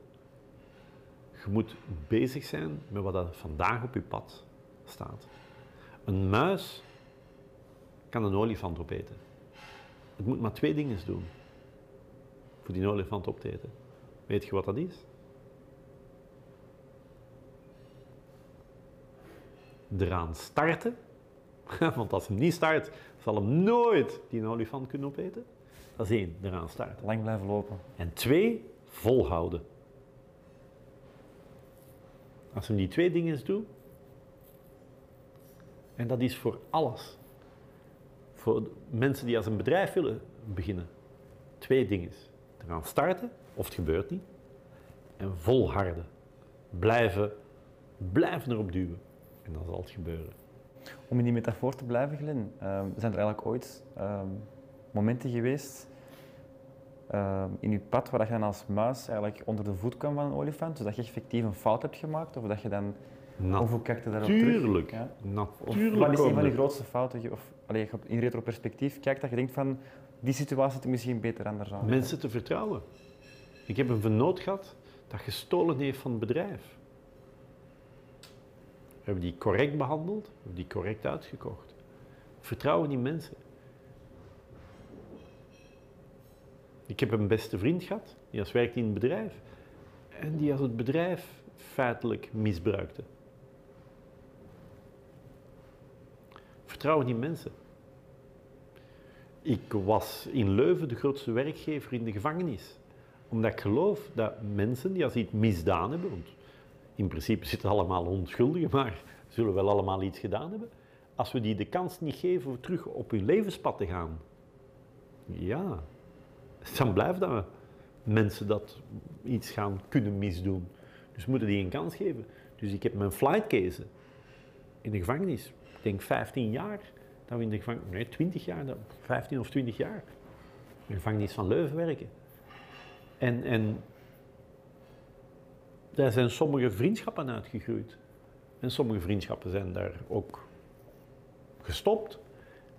Je moet bezig zijn met wat er vandaag op je pad staat. Een muis kan een olifant opeten. Het moet maar twee dingen doen voor die olifant op te eten. Weet je wat dat is? Eraan starten, want als hij niet start, zal hem nooit die olifant kunnen opeten. Dat is één, eraan starten. Lang blijven lopen. En twee, volhouden. Als hem die twee dingen doet, en dat is voor alles. voor mensen die als een bedrijf willen beginnen, twee dingen. Te gaan starten, of het gebeurt niet, en volharden. Blijven, blijven erop duwen. En dan zal het gebeuren. Om in die metafoor te blijven, Glenn, ehm, zijn er eigenlijk ooit ehm, momenten geweest ehm, in je pad waar je dan als muis eigenlijk onder de voet kwam van een olifant, zodat je effectief een fout hebt gemaakt, of dat je dan... Of hoe kijk je daarop terug? Natuurlijk. Ja? Of Natuurlijk. wat is een van de grootste fouten, die je- of allee, in retroperspectief kijkt, dat je denkt van, die situatie had misschien beter anders aan. Mensen te vertrouwen. Ik heb een vernoot gehad dat gestolen heeft van het bedrijf. Hebben die correct behandeld, hebben die correct uitgekocht. Vertrouwen die mensen. Ik heb een beste vriend gehad, die als werkte in het bedrijf. En die als het bedrijf feitelijk misbruikte. Vertrouwen die mensen. Ik was in Leuven de grootste werkgever in de gevangenis. Omdat ik geloof dat mensen die als iets misdaan hebben, want in principe zitten allemaal onschuldigen, maar zullen wel allemaal iets gedaan hebben, als we die de kans niet geven om terug op hun levenspad te gaan, ja, dan blijft dat mensen dat iets gaan kunnen misdoen. Dus moeten die een kans geven. Dus ik heb mijn flight case in de gevangenis, ik denk 15 jaar, dat we in de gevangenis, nee 20 jaar, dat- 15 of 20 jaar, in de gevangenis van Leuven werken. En, en daar zijn sommige vriendschappen uitgegroeid. En sommige vriendschappen zijn daar ook gestopt.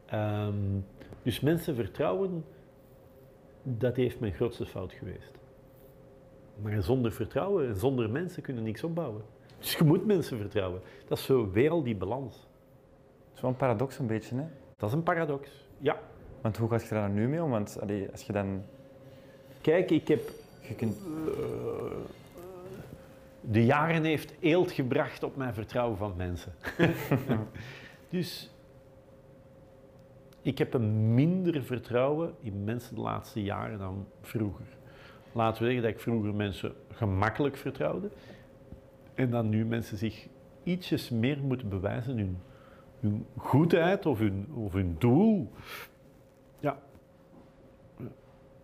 Ehm, dus mensen vertrouwen, dat heeft mijn grootste fout geweest. Maar zonder vertrouwen en zonder mensen kunnen niks opbouwen. Dus je moet mensen vertrouwen. Dat is zo weer al die balans. Het is wel een paradox een beetje, hè? Dat is een paradox. Ja. Want hoe gaat je daar nu mee om? Want allee, als je dan... Kijk, ik heb Je kunt, de jaren heeft eelt gebracht op mijn vertrouwen van mensen. dus ik heb een minder vertrouwen in mensen de laatste jaren dan vroeger. Laten we zeggen dat ik vroeger mensen gemakkelijk vertrouwde. En dat nu mensen zich ietsjes meer moeten bewijzen, hun, hun goedheid of hun, of hun doel.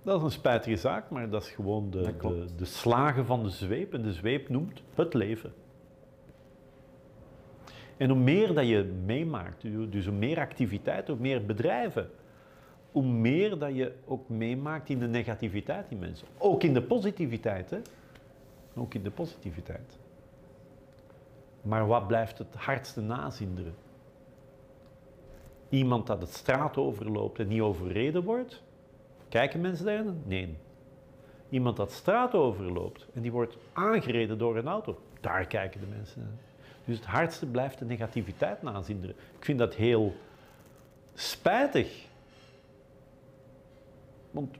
Dat is een spijtige zaak, maar dat is gewoon de, de, de slagen van de zweep. En de zweep noemt het leven. En hoe meer dat je meemaakt, dus hoe meer activiteit, hoe meer bedrijven, hoe meer dat je ook meemaakt in de negativiteit in mensen. Ook in de positiviteit, hè? Ook in de positiviteit. Maar wat blijft het hardste nazinderen? Iemand dat het straat overloopt en niet overreden wordt? Kijken mensen daar? Nee. Iemand dat straat overloopt en die wordt aangereden door een auto, daar kijken de mensen naar. Dus het hardste blijft de negativiteit nazinderen. Ik vind dat heel spijtig. Want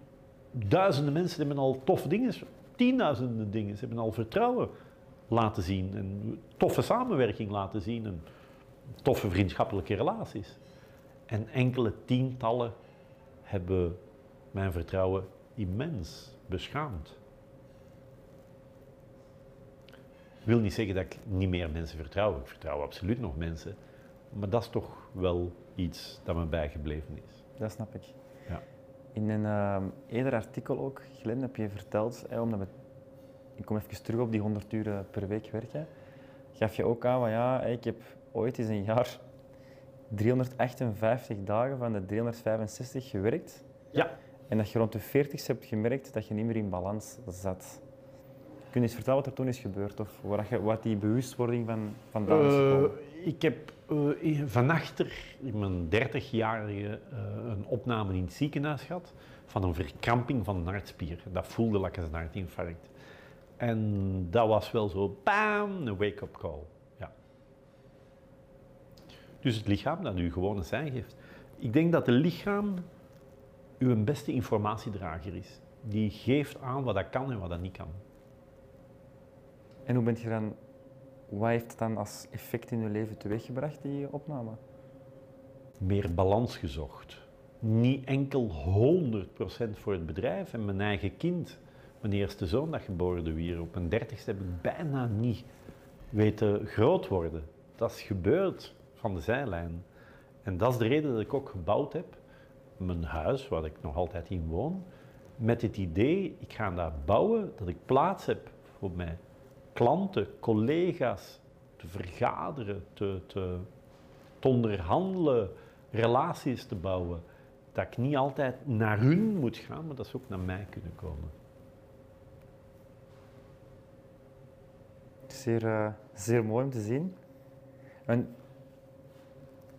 duizenden mensen hebben al toffe dingen, tienduizenden dingen, ze hebben al vertrouwen laten zien en toffe samenwerking laten zien en toffe vriendschappelijke relaties. En enkele tientallen hebben mijn vertrouwen immens beschaamd. Ik wil niet zeggen dat ik niet meer mensen vertrouw. Ik vertrouw absoluut nog mensen. Maar dat is toch wel iets dat me bijgebleven is. dat snap ik. Ja. In een ehm, eerder artikel ook, Glenn, heb je verteld, hè, omdat we, ik kom even terug op die 100 uur per week werken, gaf je ook aan van ja, ik heb ooit eens een jaar 358 dagen van de 365 gewerkt. Ja. En dat je rond de 40 hebt gemerkt dat je niet meer in balans zat. Kun je eens vertellen wat er toen is gebeurd? Of dat wat die bewustwording van, vandaan is Eh, ik heb eh, in- van achter in mijn 30-jarige eh, een opname in het ziekenhuis gehad van een verkramping van een hartspier. Dat voelde like een hartinfarct. En dat was wel zo, bam, een wake-up call. Ja. Dus het lichaam dat u gewoon een sein geeft. Ik denk dat het lichaam uw beste informatiedrager is. Die geeft aan wat dat kan en wat dat niet kan. En hoe bent je dan, wat heeft het dan als effect in je leven teweeggebracht, die opname? meer balans gezocht. Niet enkel 100% voor het bedrijf en mijn eigen kind. Mijn eerste zoon dat geboren weer op mijn dertigste heb ik bijna niet weten groot worden. Dat is gebeurd van de zijlijn. En dat is de reden dat ik ook gebouwd heb mijn huis, waar ik nog altijd in woon, met het idee, ik ga daar bouwen, dat ik plaats heb voor mijn klanten, collega's, te vergaderen, te, te, onderhandelen, relaties te bouwen. Dat ik niet altijd naar hun moet gaan, maar dat ze ook naar mij kunnen komen. Zeer, eh, zeer mooi om te zien. En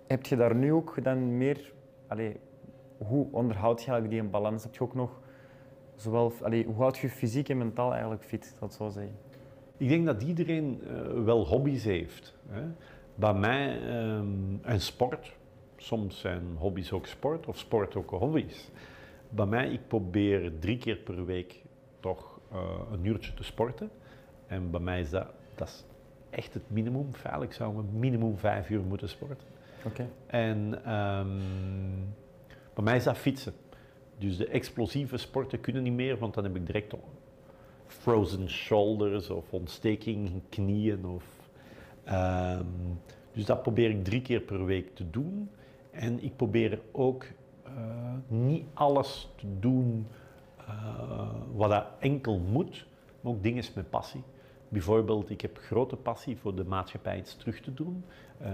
heb je daar nu ook dan meer... Allee, hoe onderhoud je eigenlijk die balans? Heb je ook nog zowel... Allee, hoe houd je fysiek en mentaal eigenlijk fit, dat zo zeggen? Ik denk dat iedereen eh, wel hobby's heeft. Hè. Bij mij, ehm, en sport. Soms zijn hobby's ook sport of sport ook hobby's. Bij mij, ik probeer drie keer per week toch eh, een uurtje te sporten. En bij mij is dat, dat is echt het minimum. Feitelijk zouden we minimum vijf uur moeten sporten. Oké. En ehm, bij mij is dat fietsen. Dus de explosieve sporten kunnen niet meer, want dan heb ik direct frozen shoulders of ontsteking in knieën. Of, ehm, dus dat probeer ik drie keer per week te doen. En ik probeer ook eh, niet alles te doen eh, wat dat enkel moet, maar ook dingen met passie. Bijvoorbeeld, ik heb grote passie voor de maatschappij iets terug te doen. Eh,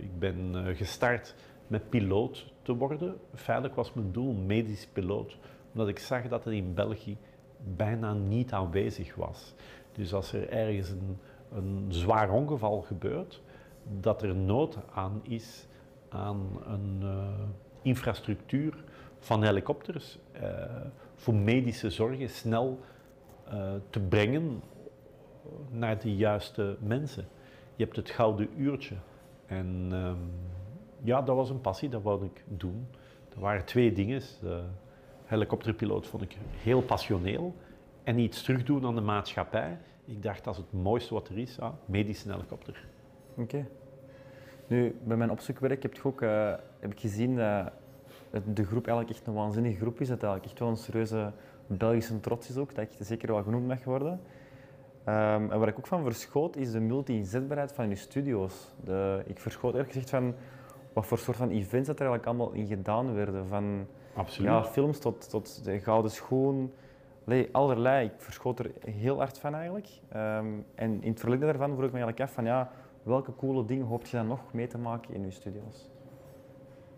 ik ben gestart met piloot te worden. Feitelijk was mijn doel medisch piloot, omdat ik zag dat het in België bijna niet aanwezig was. Dus als er ergens een, een zwaar ongeval gebeurt, dat er nood aan is aan een eh, infrastructuur van helikopters eh, voor medische zorgen snel eh, te brengen naar de juiste mensen. Je hebt het gouden uurtje. En ehm, ja, dat was een passie, dat wilde ik doen. Er waren twee dingen. De helikopterpiloot vond ik heel passioneel. En iets terugdoen aan de maatschappij. Ik dacht, dat is het mooiste wat er is, ah, medische helikopter. Oké. Nu, bij mijn opzoekwerk heb, je ook, eh, heb ik gezien dat het- de groep eigenlijk echt een waanzinnige groep is. Dat eigenlijk echt wel een serieuze Belgische trots is ook, dat echt zeker wel genoemd mag worden. Ehm, en waar ik ook van verschoot, is de multi-inzetbaarheid van je studio's. De, ik verschoot eerlijk gezegd van wat voor soort van events dat er eigenlijk allemaal in gedaan werden. Van Absoluut. ja, films tot, tot de Gouden Schoen, Allee, allerlei. Ik verschoot er heel hard van eigenlijk. Ehm, en in het verlengde daarvan vroeg ik me eigenlijk af van ja, welke coole dingen hoop je dan nog mee te maken in je studio's?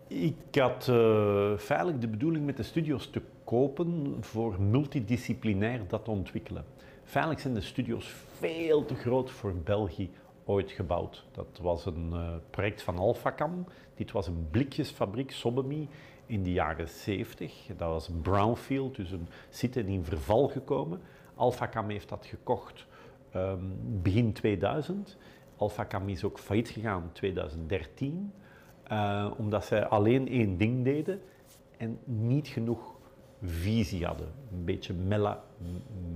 Ik had eh, feitelijk de bedoeling met de studio's te kopen voor multidisciplinair dat te ontwikkelen. Feitelijk zijn de studio's veel te groot voor België ooit gebouwd. Dat was een eh, project van Alphacam. Dit was een blikjesfabriek, Sobbemy, in de jaren 70. Dat was een brownfield, dus een site in verval gekomen. Alphacam heeft dat gekocht ehm, begin 2000. Alphacam is ook failliet gegaan in 2013. Eh, omdat zij alleen één ding deden en niet genoeg visie hadden. Een beetje mela,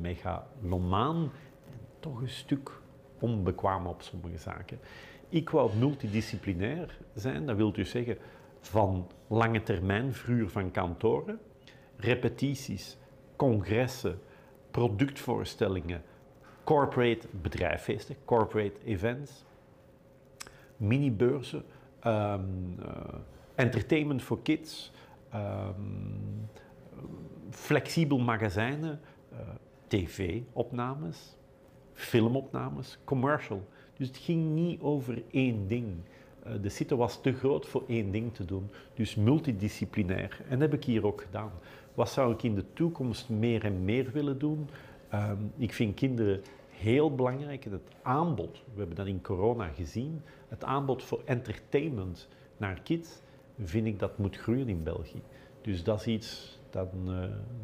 megalomaan en toch een stuk onbekwaam op sommige zaken. Ik wou multidisciplinair zijn, dat wil dus zeggen van lange termijn verhuur van kantoren, repetities, congressen, productvoorstellingen, corporate bedrijffeesten, corporate events, mini-beurzen, eh, entertainment voor kids, ehm, flexibel magazijnen, eh, tv-opnames, filmopnames, commercial. Dus het ging niet over één ding. Eh, de site was te groot voor één ding te doen, dus multidisciplinair. En dat heb ik hier ook gedaan. Wat zou ik in de toekomst meer en meer willen doen? Ehm, ik vind kinderen heel belangrijk. Het aanbod, we hebben dat in corona gezien, het aanbod voor entertainment naar kids, vind ik dat moet groeien in België. Dus dat is iets dat een,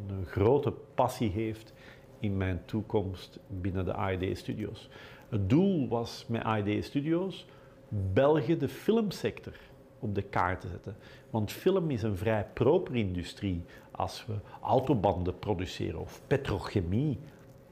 een grote passie heeft in mijn toekomst binnen de AID Studios. Het doel was met AID Studios België de filmsector op de kaart te zetten. Want film is een vrij proper industrie. Als we autobanden produceren of petrochemie,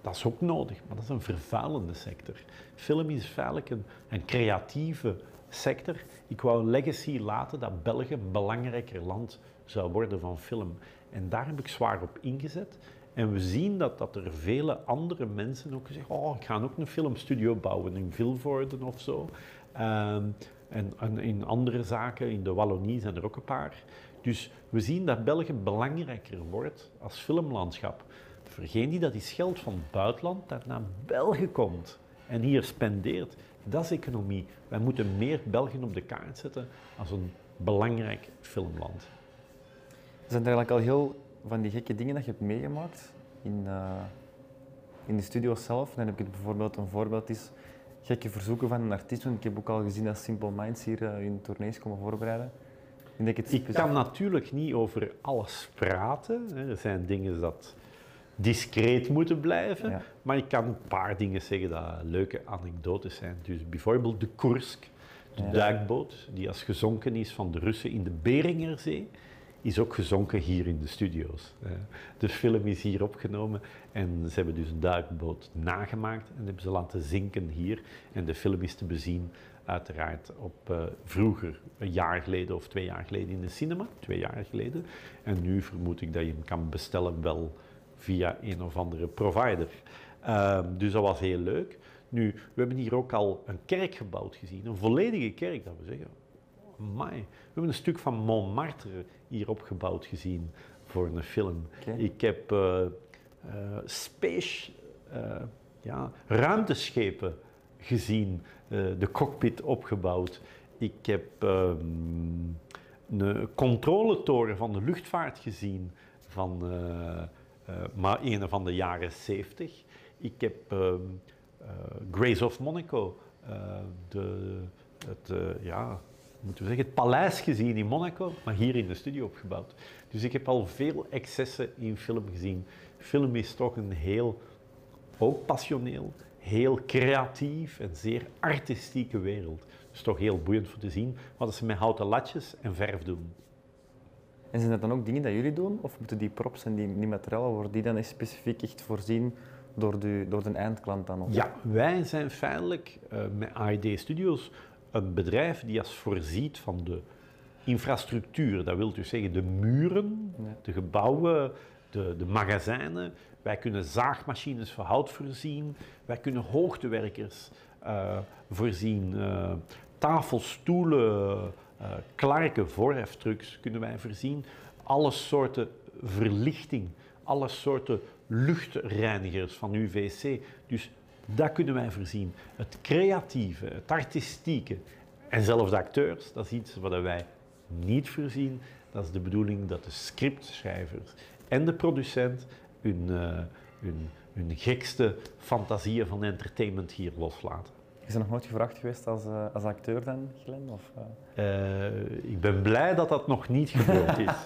dat is ook nodig, maar dat is een vervuilende sector. Film is feitelijk een, een creatieve sector. Ik wou een legacy laten dat België een belangrijker land zou worden van film. En daar heb ik zwaar op ingezet. En we zien dat, dat er vele andere mensen ook zeggen, oh, ik ga ook een filmstudio bouwen in Vilvoorde of zo. Ehm, en, en in andere zaken, in de Wallonie zijn er ook een paar. Dus we zien dat België belangrijker wordt als filmlandschap. Vergeet niet dat is geld van het buitenland dat naar België komt en hier spendeert. Dat is economie. Wij moeten meer België op de kaart zetten als een belangrijk filmland. Zijn er eigenlijk al heel van die gekke dingen dat je hebt meegemaakt in, eh, in de studio zelf? Dan heb ik bijvoorbeeld een voorbeeld is gekke verzoeken van een artiest. Want ik heb ook al gezien dat Simple Minds hier uh, hun tournees komen voorbereiden. Ik, denk het ik kan natuurlijk niet over alles praten. Er zijn dingen dat discreet moeten blijven. Maar ik kan een paar dingen zeggen dat leuke anekdotes zijn. Dus bijvoorbeeld de Kursk, de duikboot, die als gezonken is van de Russen in de Beringerzee is ook gezonken hier in de studio's. De film is hier opgenomen en ze hebben dus een duikboot nagemaakt en hebben ze laten zinken hier. En de film is te bezien uiteraard op uh, vroeger, een jaar geleden of twee jaar geleden in de cinema, twee jaar geleden. En nu vermoed ik dat je hem kan bestellen wel via een of andere provider. Uh, dus dat was heel leuk. Nu, we hebben hier ook al een kerk gebouwd gezien, een volledige kerk, dat we zeggen. Amai. We hebben een stuk van Montmartre hier opgebouwd gezien voor een film. Ik heb uh, uh, space, uh, ja, ruimteschepen gezien, de cockpit opgebouwd. Ik heb um, een controletoren van de luchtvaart gezien van maar een van de jaren 70. Ik heb um, Grace of Monaco, de, het, ja, moeten we zeggen, het paleis gezien in Monaco, maar hier in de studio opgebouwd. Dus ik heb al veel excessen in film gezien. Film is toch een heel, ook passioneel, heel creatief en zeer artistieke wereld. Dus toch heel boeiend voor te zien wat ze met houten latjes en verf doen. En zijn dat dan ook dingen dat jullie doen? Of moeten die props en die, die materialen, worden die dan specifiek echt voorzien door de, door de eindklant dan? Of? Ja, wij zijn feitelijk uh, met AID Studios een bedrijf die als voorziet van de infrastructuur, dat wil dus zeggen de muren, de gebouwen, de, de magazijnen. Wij kunnen zaagmachines voor hout voorzien, wij kunnen hoogtewerkers uh, voorzien, uh, tafels, stoelen, uh, klarken, voorheftrucks kunnen wij voorzien. Alle soorten verlichting, alle soorten luchtreinigers van UVC. Dus dat kunnen wij voorzien. Het creatieve, het artistieke en zelfs de acteurs, dat is iets wat wij niet voorzien. Dat is de bedoeling dat de scriptschrijvers en de producent hun, uh, hun, hun gekste fantasieën van entertainment hier loslaten. Is er nog nooit gevraagd geweest als, uh, als acteur dan, Glenn? Of, uh... ik ben blij dat dat nog niet gebeurd is.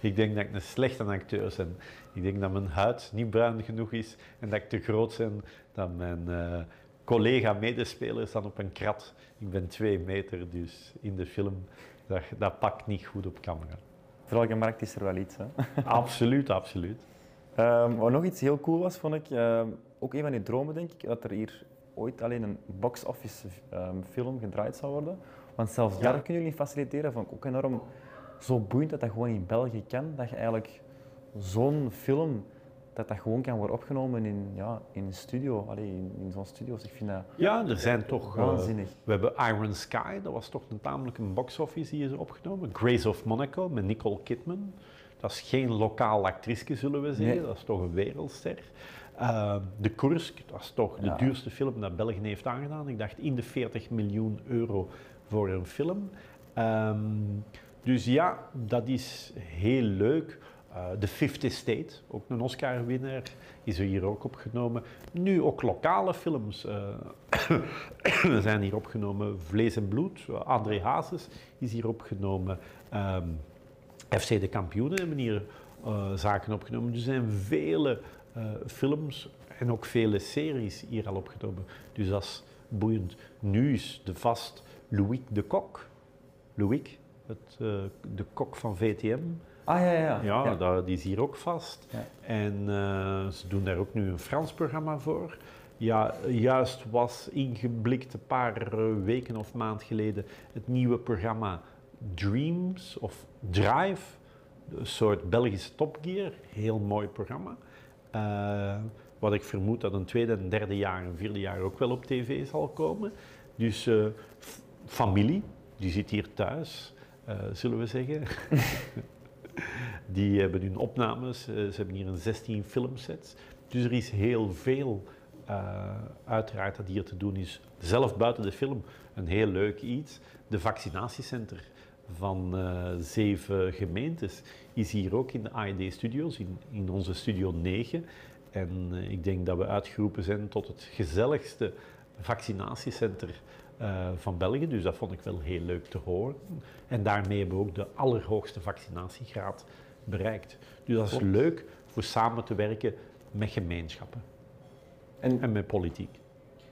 Ik denk dat ik een slechte acteur ben. Ik denk dat mijn huid niet bruin genoeg is en dat ik te groot ben dat mijn uh, collega-medespelers dan op een krat. Ik ben twee meter, dus in de film, dat, dat pakt niet goed op camera. Voor elke markt is er wel iets, hè? absoluut, absoluut. Um, wat nog iets heel cool was, vond ik, um, ook een van die dromen, denk ik, dat er hier ooit alleen een box-office um, film gedraaid zou worden. Want zelfs ja. daar kunnen jullie faciliteren. Vond ik ook enorm zo boeiend dat dat gewoon in België kan. Dat je eigenlijk zo'n film, dat dat gewoon kan worden opgenomen in, ja, in een studio. Allee, in, in zo'n studio. Dus ik vind dat ja, er zijn toch... Eh, waanzinnig. Uh, we hebben Iron Sky, dat was toch een tamelijk een box-office die is opgenomen. Grace of Monaco met Nicole Kidman. Dat is geen lokaal actrice, zullen we zeggen. Nee. Dat is toch een wereldster. Uh, de Kursk, dat is toch de duurste film dat België heeft aangedaan. Ik dacht in de 40 miljoen euro voor een film. Um, dus ja, dat is heel leuk. Uh, The Fifth Estate, ook een Oscar-winnaar, is er hier ook opgenomen. Nu ook lokale films uh, zijn hier opgenomen. Vlees en Bloed, André Hazes is hier opgenomen. Um, FC De Kampioenen hebben hier uh, zaken opgenomen. Er zijn vele films en ook vele series hier al opgenomen. Dus dat is boeiend. Nu is de vast Louis de Kok. Louis, het, de kok van VTM. Ah ja, ja. Ja, ja. Dat, die is hier ook vast. Ja. En uh, ze doen daar ook nu een Frans programma voor. Ja, juist was ingeblikt een paar weken of maand geleden het nieuwe programma Dreams of Drive. Een soort Belgische Top Gear. Heel mooi programma. Uh, wat ik vermoed dat een tweede en derde jaar en vierde jaar ook wel op tv zal komen. Dus familie, die zit hier thuis. eh, zullen we zeggen. die hebben hun opnames, eh, ze hebben hier een 16 filmsets. Dus er is heel veel, eh, uiteraard, dat hier te doen is. Zelf buiten de film, een heel leuk iets. De vaccinatiecenter van eh, zeven gemeentes is hier ook in de AED Studios, in, in onze Studio 9. En ik denk dat we uitgeroepen zijn tot het gezelligste vaccinatiecenter eh, van België. Dus dat vond ik wel heel leuk te horen. En daarmee hebben we ook de allerhoogste vaccinatiegraad bereikt. Dus dat is leuk voor samen te werken met gemeenschappen En en met politiek.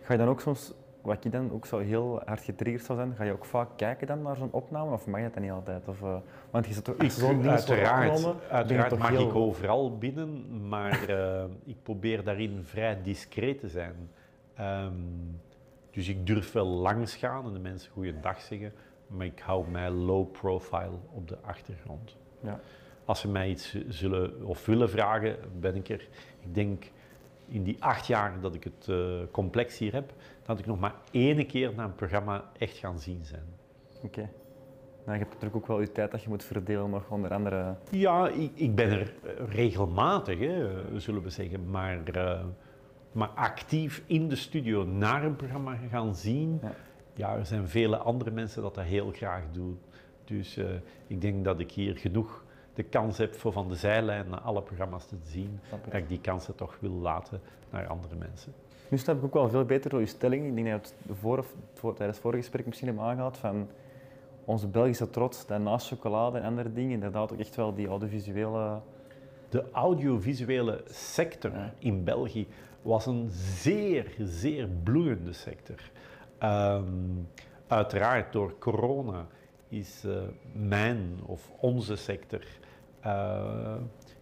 ga je dan ook soms, wat ik dan ook zo heel hard getriggerd zou zijn, ga je ook vaak kijken dan naar zo'n opname of mag je dat niet altijd? Of, eh, want je zit toch, zo'n uiteraard, je uiteraard toch mag heel- ik overal binnen, maar eh, ik probeer daarin vrij discreet te zijn. Ehm, dus ik durf wel langs gaan en de mensen goeiedag zeggen, maar ik hou mij low profile op de achtergrond. Ja. Als ze mij iets zullen of willen vragen, ben ik er. Ik denk in die acht jaar dat ik het eh, complex hier heb, dat ik nog maar één keer naar een programma echt gaan zien zijn. Oké. Nou, je hebt natuurlijk ook wel je tijd dat je moet verdelen nog onder andere... Ja, ik, ik ben er eh, regelmatig, hè, zullen we zeggen, maar, eh, maar actief in de studio naar een programma gaan zien. Ja. Ja, er zijn vele andere mensen dat dat heel graag doen. Dus eh, ik denk dat ik hier genoeg de kans heb voor van de zijlijn naar alle programma's te zien, dat ik die kansen toch wil laten naar andere mensen. Nu snap ik ook wel veel beter door je stelling. Ik denk dat je het voor, tijdens het vorige gesprek misschien hebt aangehaald van onze Belgische trots, dat naast chocolade en andere dingen, inderdaad ook echt wel die audiovisuele... De audiovisuele sector Ja. in België was een zeer, zeer bloeiende sector. Ehm, uiteraard door corona is eh, mijn of onze sector eh,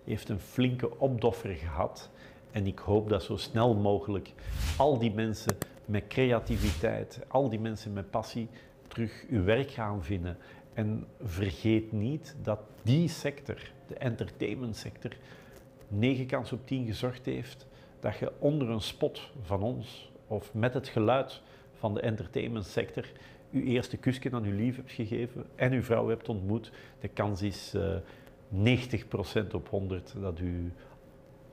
heeft een flinke opdoffer gehad. En ik hoop dat zo snel mogelijk al die mensen met creativiteit, al die mensen met passie terug hun werk gaan vinden. En vergeet niet dat die sector, de entertainment sector, 9 kans op 10 gezorgd heeft dat je onder een spot van ons of met het geluid van de entertainment sector je eerste kusje aan je lief hebt gegeven en uw vrouw hebt ontmoet. De kans is eh 90% op 100 dat uw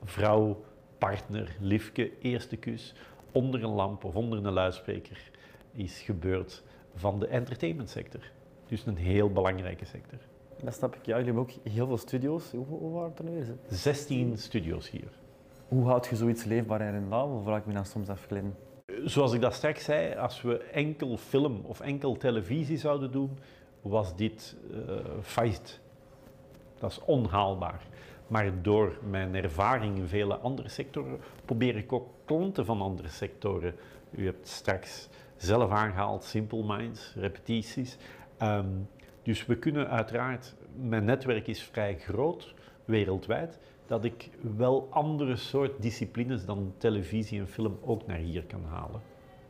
vrouw, partner, liefke, eerste kus onder een lamp of onder een luidspreker is gebeurd van de entertainment sector. Dus een heel belangrijke sector. Dat snap ik. Ja, jullie hebben ook heel veel studio's. Hoe, hoe waren het er nu weer? 16 studio's hier. Hoe houd je zoiets leefbaar en rendabel? Vraag ik me dan soms af, Glenn. Zoals ik dat straks zei, als we enkel film of enkel televisie zouden doen, was dit eh failliet. Dat is onhaalbaar. Maar door mijn ervaring in vele andere sectoren probeer ik ook klanten van andere sectoren. U hebt straks zelf aangehaald Simple Minds, repetities. Ehm, dus we kunnen uiteraard, mijn netwerk is vrij groot wereldwijd, dat ik wel andere soort disciplines dan televisie en film ook naar hier kan halen.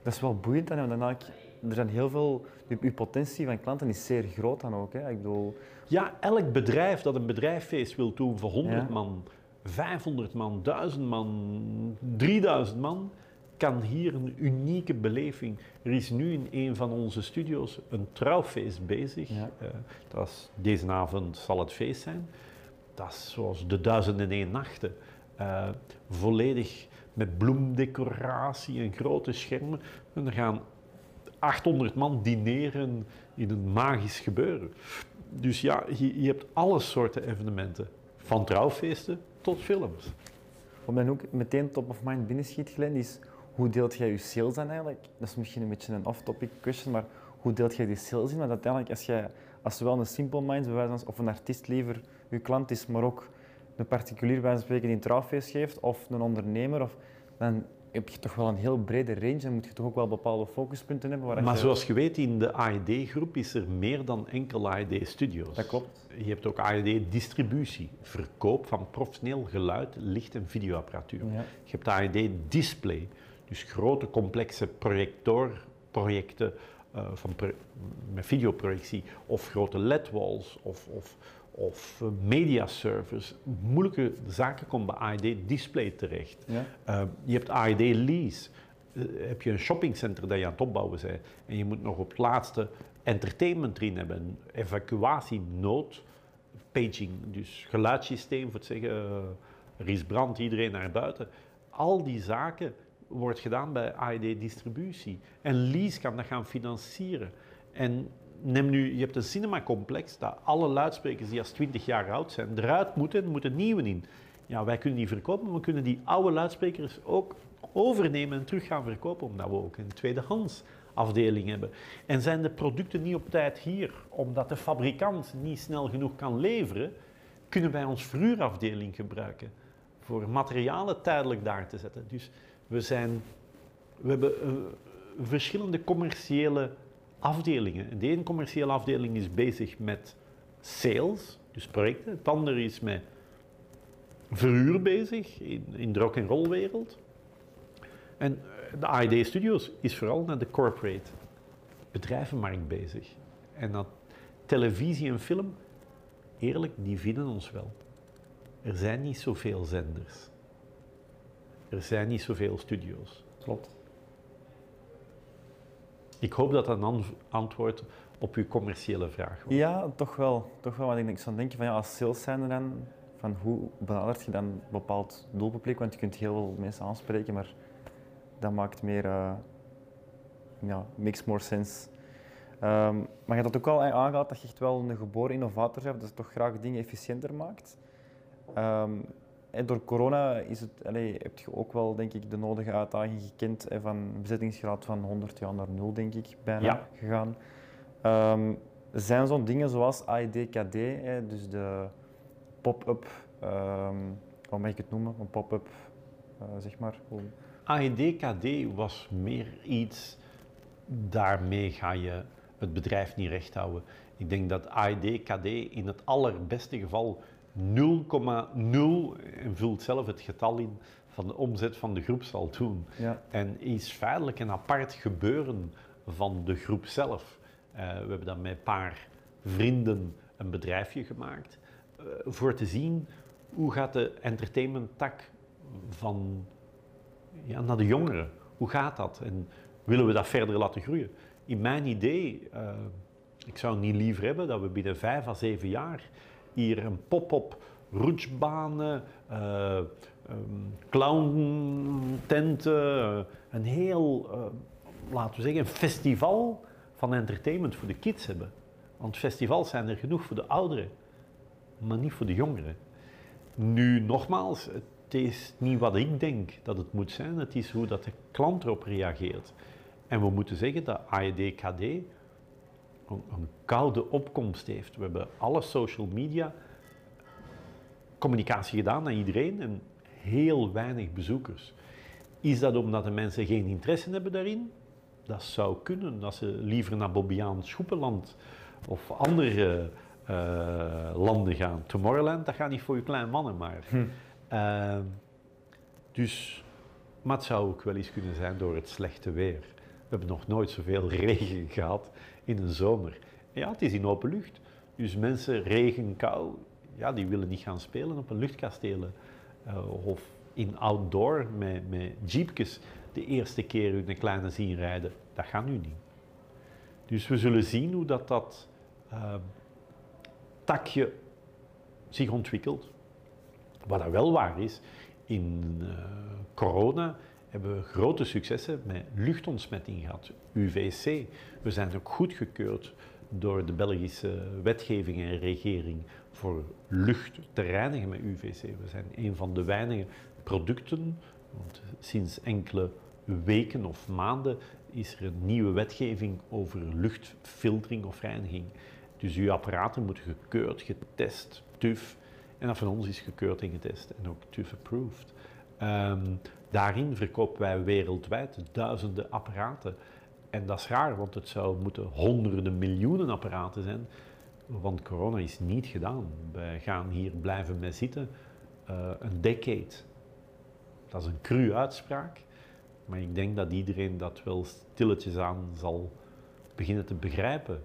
Dat is wel boeiend dan, want dan eigenlijk- er zijn heel veel... Je, je potentie van klanten is zeer groot dan ook. Hè. Ik bedoel, Ja, elk bedrijf dat een bedrijffeest wil doen voor 100 Ja. man, 500 man, 1000 man, 3000 man, kan hier een unieke beleving. Er is nu in een van onze studio's een trouwfeest bezig. Ja. Eh, dat is, deze avond zal het feest zijn. Dat is zoals de duizend en nachten. Eh, volledig met bloemdecoratie en grote schermen. En er gaan 800 man dineren in een magisch gebeuren. Dus ja, je, je hebt alle soorten evenementen. Van trouwfeesten tot films. wat mij ook meteen top of mind binnenschiet, Glenn, is hoe deelt jij je sales dan eigenlijk? Dat is misschien een beetje een off-topic question, maar hoe deelt jij die sales in? Want uiteindelijk, als jij als zowel een Simple Minds of een artiest liever je klant is, maar ook een particulier bij spreken die een trouwfeest geeft, of een ondernemer, of, dan heb je toch wel een heel brede range en moet je toch ook wel bepaalde focuspunten hebben. Waar Maar je, zoals je weet, in de AED-groep is er meer dan enkel AED-studio's. Dat klopt. Je hebt ook AED-distributie, verkoop van professioneel geluid, licht- en videoapparatuur. Ja. Je hebt AED-display, dus grote complexe projectorprojecten eh, van met videoprojectie, of grote LED-walls, of, of, of eh, mediaservers. Moeilijke zaken komen bij AED-display terecht. Ja. Eh, je hebt AED Lease. Eh, heb je een shoppingcenter dat je aan het opbouwen bent en je moet nog op het laatste entertainment erin hebben, een evacuatienood, paging, dus geluidssysteem voor te zeggen, eh, er is brand, iedereen naar buiten. Al die zaken wordt gedaan bij AED Distributie. En Lease kan dat gaan financieren. En neem nu, je hebt een cinemacomplex dat alle luidsprekers die als 20 jaar oud zijn eruit moeten, moeten nieuwe in. Ja, wij kunnen die verkopen, maar we kunnen die oude luidsprekers ook overnemen en terug gaan verkopen, omdat we ook een tweedehands afdeling hebben. En zijn de producten niet op tijd hier, omdat de fabrikant niet snel genoeg kan leveren, kunnen wij ons verhuurafdeling gebruiken voor materialen tijdelijk daar te zetten. Dus we, zijn, we hebben eh, verschillende commerciële afdelingen. En de ene commerciële afdeling is bezig met sales, dus projecten. Het andere is met verhuur bezig in, in de rock-and-roll wereld. En de AED Studios is vooral naar de corporate bedrijvenmarkt bezig. En dat televisie en film, eerlijk, die vinden ons wel. Er zijn niet zoveel zenders. Er zijn niet zoveel studio's. Klopt. Ik hoop dat dat een an- antwoord op uw commerciële vraag was. Ja, toch wel. Toch wel. Want ik, ik zou denken van ja, als sales zijnde dan, van hoe benadert je dan een bepaald doelpubliek? Want je kunt heel veel mensen aanspreken, maar dat maakt meer, eh, ja, makes more sense. Ehm, maar je dat ook al aangehaald dat je echt wel een geboren innovator bent, dat je toch graag dingen efficiënter maakt. Ehm, door corona is het, allee, heb je ook wel, denk ik, de nodige uitdaging gekend hè, van een bezettingsgraad van 100 jaar naar 0, denk ik, bijna Ja. gegaan. Ehm, zijn zo'n dingen zoals AED-KD, hè, dus de pop-up, ehm, hoe mag ik het noemen? Een pop-up, eh, zeg maar. Hoe- AED-KD was meer iets, daarmee ga je het bedrijf niet recht houden. Ik denk dat AED-KD in het allerbeste geval 0,0, en vult zelf het getal in, van de omzet van de groep zal doen. Ja. En is feitelijk een apart gebeuren van de groep zelf. Eh, we hebben dan met een paar vrienden een bedrijfje gemaakt eh, voor te zien hoe gaat de entertainment tak van ja, naar de jongeren. Hoe gaat dat? En willen we dat verder laten groeien? In mijn idee, eh, ik zou niet liever hebben dat we binnen vijf à zeven jaar hier een pop-up roetsbanen, eh um, clowntenten, eh, een heel, eh, laten we zeggen, een festival van entertainment voor de kids hebben. Want festivals zijn er genoeg voor de ouderen, maar niet voor de jongeren. Nu, nogmaals, het is niet wat ik denk dat het moet zijn, het is hoe dat de klant erop reageert. En we moeten zeggen dat AED-KD een, koude opkomst heeft. We hebben alle social media communicatie gedaan aan iedereen en heel weinig bezoekers. Is dat omdat de mensen geen interesse hebben daarin? Dat zou kunnen, dat ze liever naar Bobbejaans Schoepenland of andere eh, landen gaan. Tomorrowland, dat gaat niet voor je kleine mannen maar. Eh, dus, maar het zou ook wel eens kunnen zijn door het slechte weer. We hebben nog nooit zoveel regen gehad in een zomer. Ja, het is in open lucht. Dus mensen, regen, kou, ja, die willen niet gaan spelen op een luchtkastelen. eh, of in outdoor met, met jeepjes de eerste keer hun kleine zien rijden. Dat gaat nu niet. Dus we zullen zien hoe dat, dat eh, takje zich ontwikkelt. Wat dat wel waar is, in eh, corona hebben we grote successen met luchtontsmetting gehad, UVC. We zijn ook goedgekeurd door de Belgische wetgeving en regering voor lucht te reinigen met UVC. We zijn een van de weinige producten, want sinds enkele weken of maanden is er een nieuwe wetgeving over luchtfiltering of reiniging. Dus uw apparaten moeten gekeurd, getest, TUF. En dat van ons is gekeurd en getest en ook TUF-approved. Ehm, daarin verkopen wij wereldwijd duizenden apparaten. En dat is raar, want het zou moeten honderden miljoenen apparaten zijn. Want corona is niet gedaan. Wij gaan hier blijven mee zitten eh, een decade. Dat is een cru uitspraak. Maar ik denk dat iedereen dat wel stilletjes aan zal beginnen te begrijpen.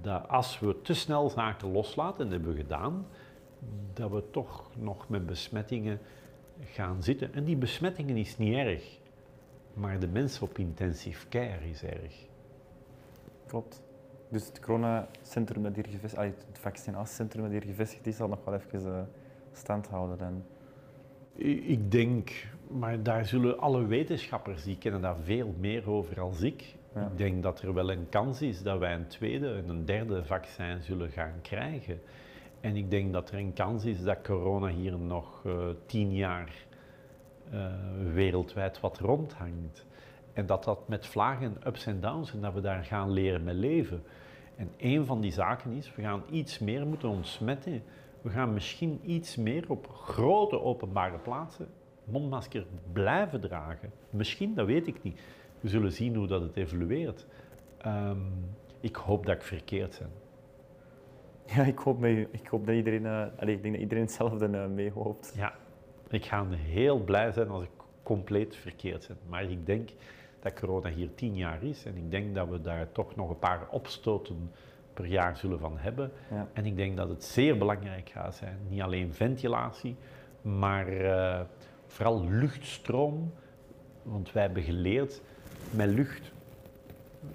Dat als we te snel zaken loslaten, en dat hebben we gedaan, dat we toch nog met besmettingen gaan zitten. En die besmettingen is niet erg, maar de mensen op intensive care is erg. Klopt. Dus het coronacentrum dat hier gevestigd, allee, het vaccinatiecentrum dat hier gevestigd is, zal nog wel even eh, stand houden dan. Ik denk, maar daar zullen alle wetenschappers, die kennen daar veel meer over als ik. Ja. Ik denk dat er wel een kans is dat wij een tweede en een derde vaccin zullen gaan krijgen. En ik denk dat er een kans is dat corona hier nog eh, tien jaar eh, wereldwijd wat rondhangt. En dat dat met vlagen, ups en downs, en dat we daar gaan leren mee leven. En een van die zaken is, we gaan iets meer moeten ontsmetten. We gaan misschien iets meer op grote openbare plaatsen mondmasker blijven dragen. Misschien, dat weet ik niet. We zullen zien hoe dat het evolueert. Ehm, ik hoop dat ik verkeerd ben. Ja, ik hoop, mee, ik hoop dat iedereen, eh, allee, ik denk dat iedereen hetzelfde uh, mee hoopt. Ja, ik ga heel blij zijn als ik compleet verkeerd ben. Maar ik denk dat corona hier tien jaar is en ik denk dat we daar toch nog een paar opstoten per jaar zullen van hebben. Ja. En ik denk dat het zeer belangrijk gaat zijn, niet alleen ventilatie, maar eh, vooral luchtstroom. Want wij hebben geleerd met lucht,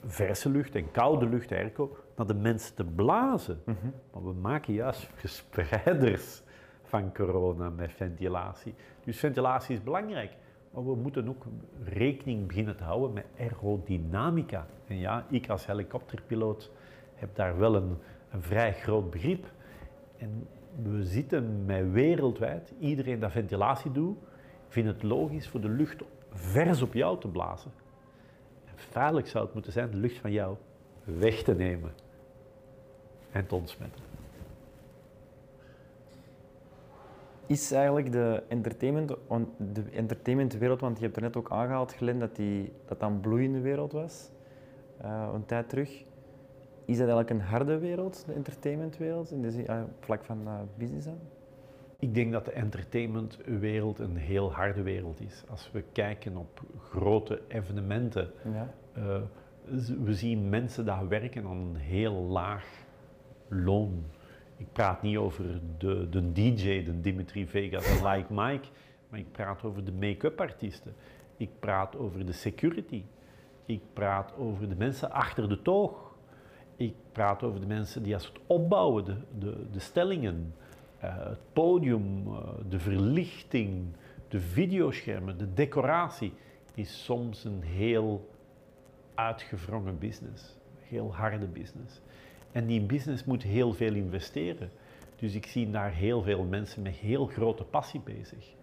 verse lucht en koude lucht, airco, naar de mensen te blazen. Maar we maken juist verspreiders van corona met ventilatie. Dus ventilatie is belangrijk. Maar we moeten ook rekening beginnen te houden met aerodynamica. En ja, ik als helikopterpiloot heb daar wel een, een vrij groot begrip. En we zitten met wereldwijd, iedereen dat ventilatie doet, vindt het logisch voor de lucht vers op jou te blazen. En feitelijk zou het moeten zijn de lucht van jou weg te nemen en te ontsmetten. Is eigenlijk de entertainment, de entertainmentwereld, want je hebt er net ook aangehaald, Glenn, dat die, dat, dat een bloeiende wereld was, eh, een tijd terug. Is dat eigenlijk een harde wereld, de entertainmentwereld, in de eh, op vlak van eh, business dan? Ik denk dat de entertainmentwereld een heel harde wereld is. Als we kijken op grote evenementen, Ja. eh, we zien mensen die werken aan een heel laag loon. Ik praat niet over de, de DJ, de Dimitri Vegas en Like Mike, maar ik praat over de make-up artiesten. Ik praat over de security. Ik praat over de mensen achter de toog. Ik praat over de mensen die als het opbouwen, de, de, de stellingen, eh, het podium, eh, de verlichting, de videoschermen, de decoratie, is soms een heel uitgewrongen business. Heel harde business. En die business moet heel veel investeren. Dus ik zie daar heel veel mensen met heel grote passie bezig.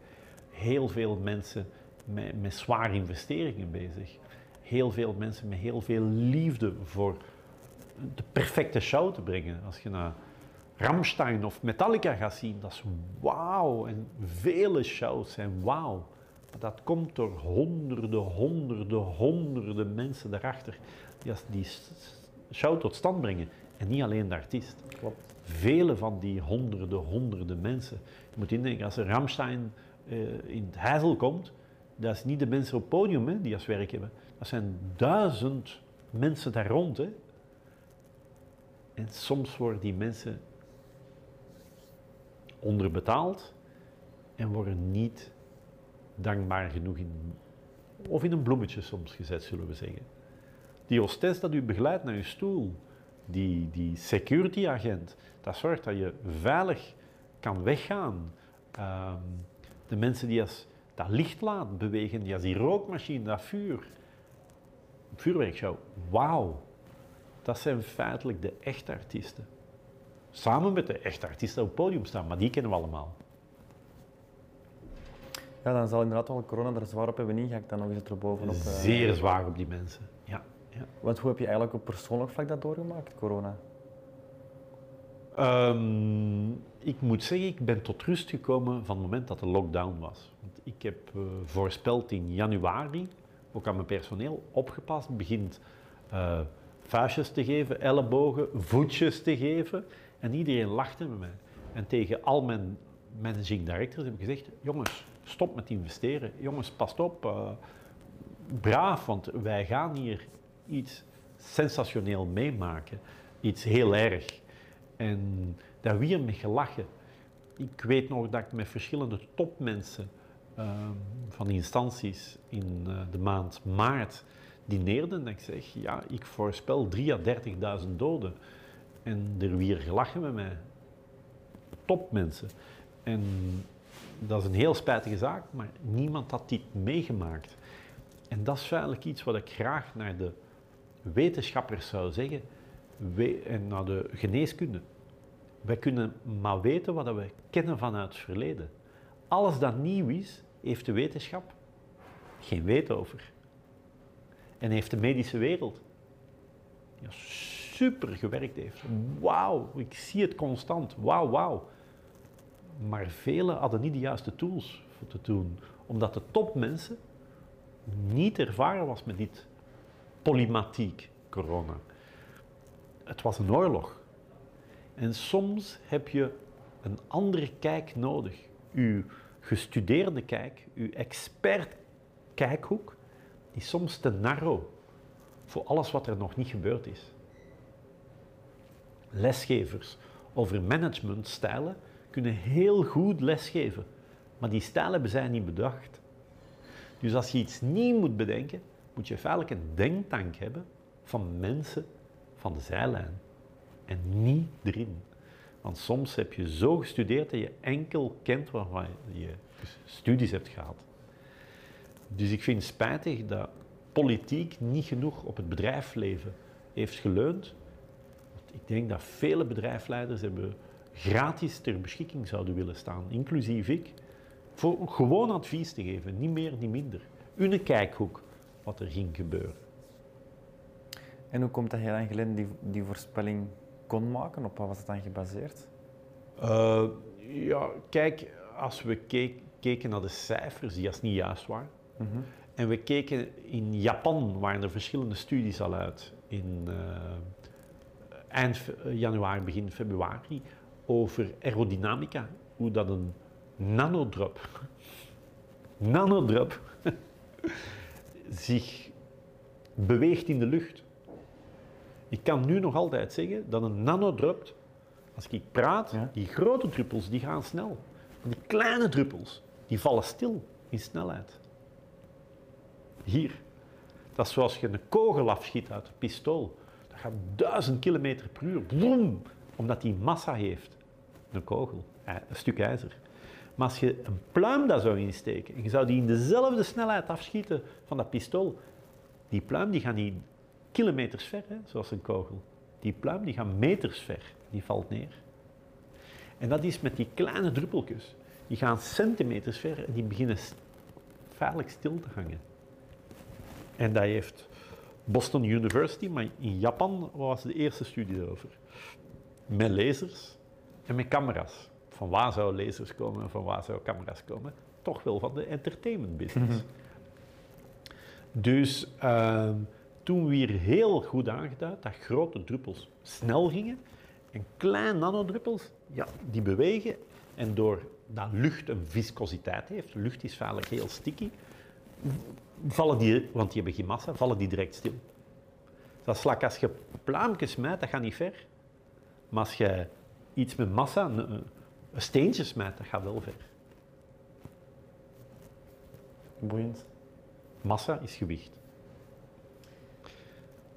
Heel veel mensen met, met zware investeringen bezig. Heel veel mensen met heel veel liefde voor de perfecte show te brengen. Als je naar Ramstein of Metallica gaat zien, dat is wauw. En vele shows zijn wauw. Maar dat komt door honderden, honderden, honderden mensen daarachter die als die show tot stand brengen. En niet alleen de artiest. Klopt. Vele van die honderden, honderden mensen. Je moet indenken, als er Ramstein eh, in het Heizel komt, dat is niet de mensen op het podium hè, die als werk hebben. Dat zijn duizend mensen daar rond. Hè. En soms worden die mensen onderbetaald en worden niet dankbaar genoeg in, of in een bloemetje soms gezet, zullen we zeggen. Die hostess dat u begeleidt naar uw stoel, die, die security agent, dat zorgt dat je veilig kan weggaan. Ehm, de mensen die als dat licht laat bewegen, die als die rookmachine, dat vuur, vuurwerkshow, wauw. Dat zijn feitelijk de echte artiesten. Samen met de echte artiesten op het podium staan, maar die kennen we allemaal. Ja, dan zal inderdaad wel corona er zwaar op hebben ingehakt dan nog eens erbovenop. eh. Zeer zwaar op die mensen. Want hoe heb je eigenlijk op persoonlijk vlak dat doorgemaakt, corona? Ehm, ik moet zeggen, ik ben tot rust gekomen van het moment dat de lockdown was. Want ik heb eh, voorspeld in januari, ook aan mijn personeel, opgepast, begint eh vuistjes te geven, ellebogen, voetjes te geven. En iedereen lachte met mij. En tegen al mijn managing directors heb ik gezegd, jongens, stop met investeren. Jongens, pas op. eh, braaf, want wij gaan hier iets sensationeel meemaken. Iets heel erg. En daar weer mee gelachen. Ik weet nog dat ik met verschillende topmensen ehm, van instanties in eh, de maand maart dineerde en ik zeg, ja, ik voorspel 3 à 30.000 doden. En er weer gelachen met mij. Topmensen. En dat is een heel spijtige zaak, maar niemand had dit meegemaakt. En dat is feitelijk iets wat ik graag naar de wetenschappers zou zeggen en naar de geneeskunde. Wij kunnen maar weten wat we kennen vanuit het verleden. Alles dat nieuw is, heeft de wetenschap geen weten over. En heeft de medische wereld ja, super gewerkt heeft. Wauw, ik zie het constant. Wauw, wauw. Maar velen hadden niet de juiste tools voor te doen, omdat de topmensen niet ervaren was met dit polymatiek, corona. Het was een oorlog. En soms heb je een andere kijk nodig. Uw gestudeerde kijk, uw expert kijkhoek, die is soms te narrow voor alles wat er nog niet gebeurd is. Lesgevers over managementstijlen kunnen heel goed lesgeven, maar die stijlen hebben zij niet bedacht. Dus als je iets nieuw moet bedenken, moet je feitelijk een denktank hebben van mensen van de zijlijn en niet erin. Want soms heb je zo gestudeerd dat je enkel kent waarvan je studies hebt gehad. Dus ik vind het spijtig dat politiek niet genoeg op het bedrijfsleven heeft geleund. Want ik denk dat vele bedrijfsleiders hebben gratis ter beschikking zouden willen staan, inclusief ik, voor gewoon advies te geven, niet meer, niet minder. Een kijkhoek wat er ging gebeuren. En hoe komt dat je dan geleden die, die voorspelling kon maken? Op wat was het dan gebaseerd? Uh, ja, kijk, als we keek, keken naar de cijfers, die als niet juist waren, Mhm. en we keken in Japan, waren er verschillende studies al uit, in uh, eind fe- januari, begin februari, over aerodynamica, hoe dat een nanodrop, nanodrop, zich beweegt in de lucht. Ik kan nu nog altijd zeggen dat een nanodrop, als ik praat, Ja. die grote druppels die gaan snel. En die kleine druppels, die vallen stil in snelheid. Hier. Dat is zoals je een kogel afschiet uit een pistool. Dat gaat duizend kilometer per uur. Bloem, omdat die massa heeft. Een kogel, ij- een stuk ijzer. Maar als je een pluim daar zou insteken en je zou die in dezelfde snelheid afschieten van dat pistool, die pluim die gaat niet kilometers ver, zoals een kogel. Die pluim die gaat meters ver, die valt neer. En dat is met die kleine druppeltjes. Die gaan centimeters ver en die beginnen feitelijk stil te hangen. En dat heeft Boston University, maar in Japan was de eerste studie erover. Met lasers en met camera's. Van waar zouden lasers komen en van waar zouden camera's komen? Toch wel van de entertainment business. Dus ehm, toen weer heel goed aangeduid dat grote druppels snel gingen en kleine nanodruppels, ja, die bewegen en door dat lucht een viscositeit heeft, lucht is feitelijk heel sticky, vallen die, want die hebben geen massa, vallen die direct stil. Dat is like als je pluimpjes smijt, dat gaat niet ver. Maar als je iets met massa, een, een steentje smijt, dat gaat wel ver. Boeiend. Massa is gewicht.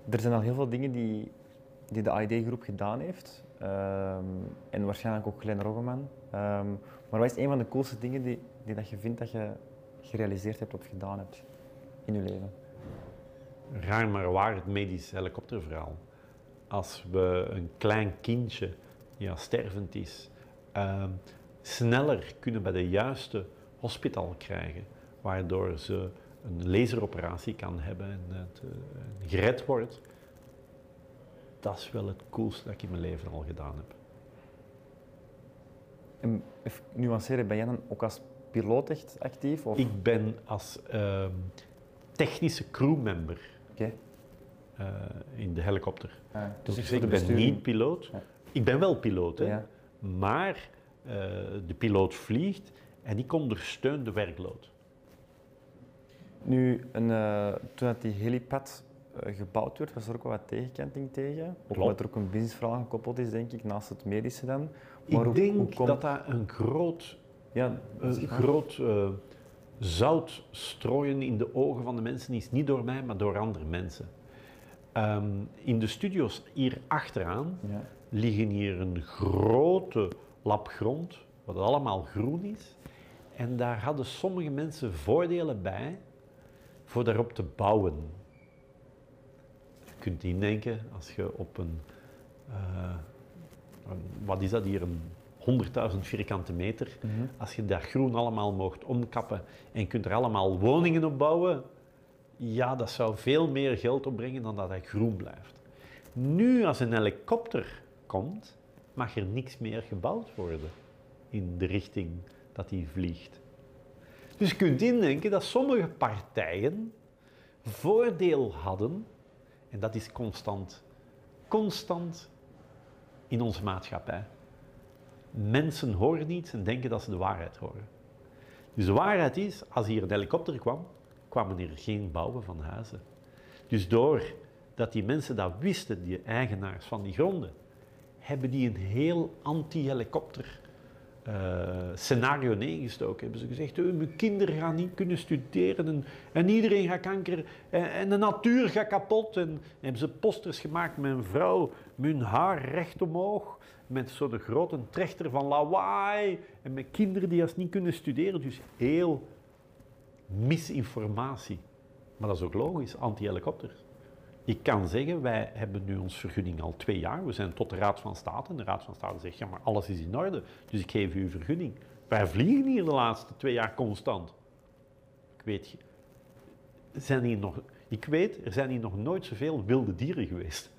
Er zijn al heel veel dingen die, die de ID-groep gedaan heeft. Ehm, en waarschijnlijk ook Glenn Roggeman. Ehm, maar wat is een van de coolste dingen die, die dat je vindt dat je gerealiseerd hebt of gedaan hebt in je leven? Raar maar waar het medisch helikopterverhaal. Als we een klein kindje ja, stervend is, ehm, sneller kunnen bij de juiste hospitaal krijgen, waardoor ze een laseroperatie kan hebben en het eh, gered wordt, dat is wel het coolste dat ik in mijn leven al gedaan heb. En even nuanceren, ben jij dan ook als piloot echt actief? Of? Ik ben als ehm, technische crewmember Oké. eh, in de helikopter. Ah, Dus voor ik, ben niet piloot. Ja. Ik ben wel piloot, hè. Ja. Maar eh, de piloot vliegt en ik ondersteun de werkload. Nu, een, eh, toen dat die helipad eh, gebouwd werd, was er ook wel wat tegenkanting tegen. Omdat er ook een businessverhaal gekoppeld is, denk ik, naast het medische dan. Ik hoe- denk hoe komt- dat dat een groot, Ja, een groot zout strooien in de ogen van de mensen is niet door mij, maar door andere mensen. Ehm, in de studio's hier achteraan Ja. Liggen hier een grote lap grond, wat allemaal groen is. En daar hadden sommige mensen voordelen bij voor daarop te bouwen. Je kunt indenken als je op een, eh, een- wat is dat hier, een 100.000 vierkante meter, als je daar groen allemaal mocht omkappen en kunt er allemaal woningen op bouwen, ja, dat zou veel meer geld opbrengen dan dat hij groen blijft. Nu, als een helikopter komt, mag er niks meer gebouwd worden in de richting dat hij vliegt. Dus je kunt indenken dat sommige partijen voordeel hadden, en dat is constant, constant in onze maatschappij. Mensen horen iets en denken dat ze de waarheid horen. Dus de waarheid is, als hier een helikopter kwam, kwamen er geen bouwen van huizen. Dus doordat die mensen dat wisten, die eigenaars van die gronden, hebben die een heel anti-helikopter eh, scenario neergestoken. Hebben ze gezegd, "Oh, mijn kinderen gaan niet kunnen studeren en, en iedereen gaat kanker en, en de natuur gaat kapot. En hebben ze posters gemaakt met een vrouw met haar recht omhoog, met zo'n grote trechter van lawaai en met kinderen die als niet kunnen studeren. Dus heel misinformatie. Maar dat is ook logisch, anti-helikopters. Ik kan zeggen, wij hebben nu ons vergunning al twee jaar. We zijn tot de Raad van State en de Raad van State zegt, ja maar alles is in orde, dus ik geef u uw vergunning. Wij vliegen hier de laatste twee jaar constant. Ik weet, zijn hier nog, ik weet, er zijn hier nog nooit zoveel wilde dieren geweest.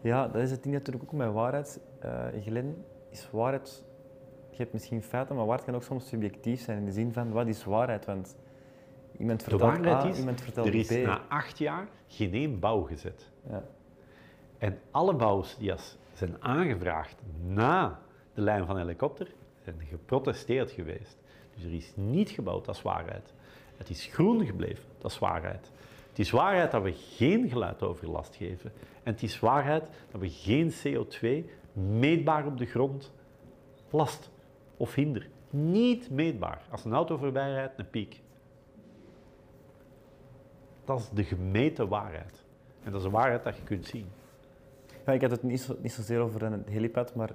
Ja, dat is het ding natuurlijk ook met waarheid. Glenn, is waarheid... Je hebt misschien feiten, maar waarheid kan ook soms subjectief zijn. In de zin van, wat is waarheid? Want iemand De waarheid A, is, iemand vertelt er is B. na acht jaar geen één bouw gezet. Ja. En alle bouws die als zijn aangevraagd na de lijn van helikopter, zijn geprotesteerd geweest. Dus er is niet gebouwd, dat is waarheid. Het is groen gebleven, dat is waarheid. Het is waarheid dat we geen geluidoverlast geven. En het is waarheid dat we geen CO2 meetbaar op de grond last of hinder. Niet meetbaar. Als een auto voorbij rijdt, een piek. Dat is de gemeten waarheid. En dat is een waarheid dat je kunt zien. Ja, ik had het niet, zo, niet zozeer over een helipad, maar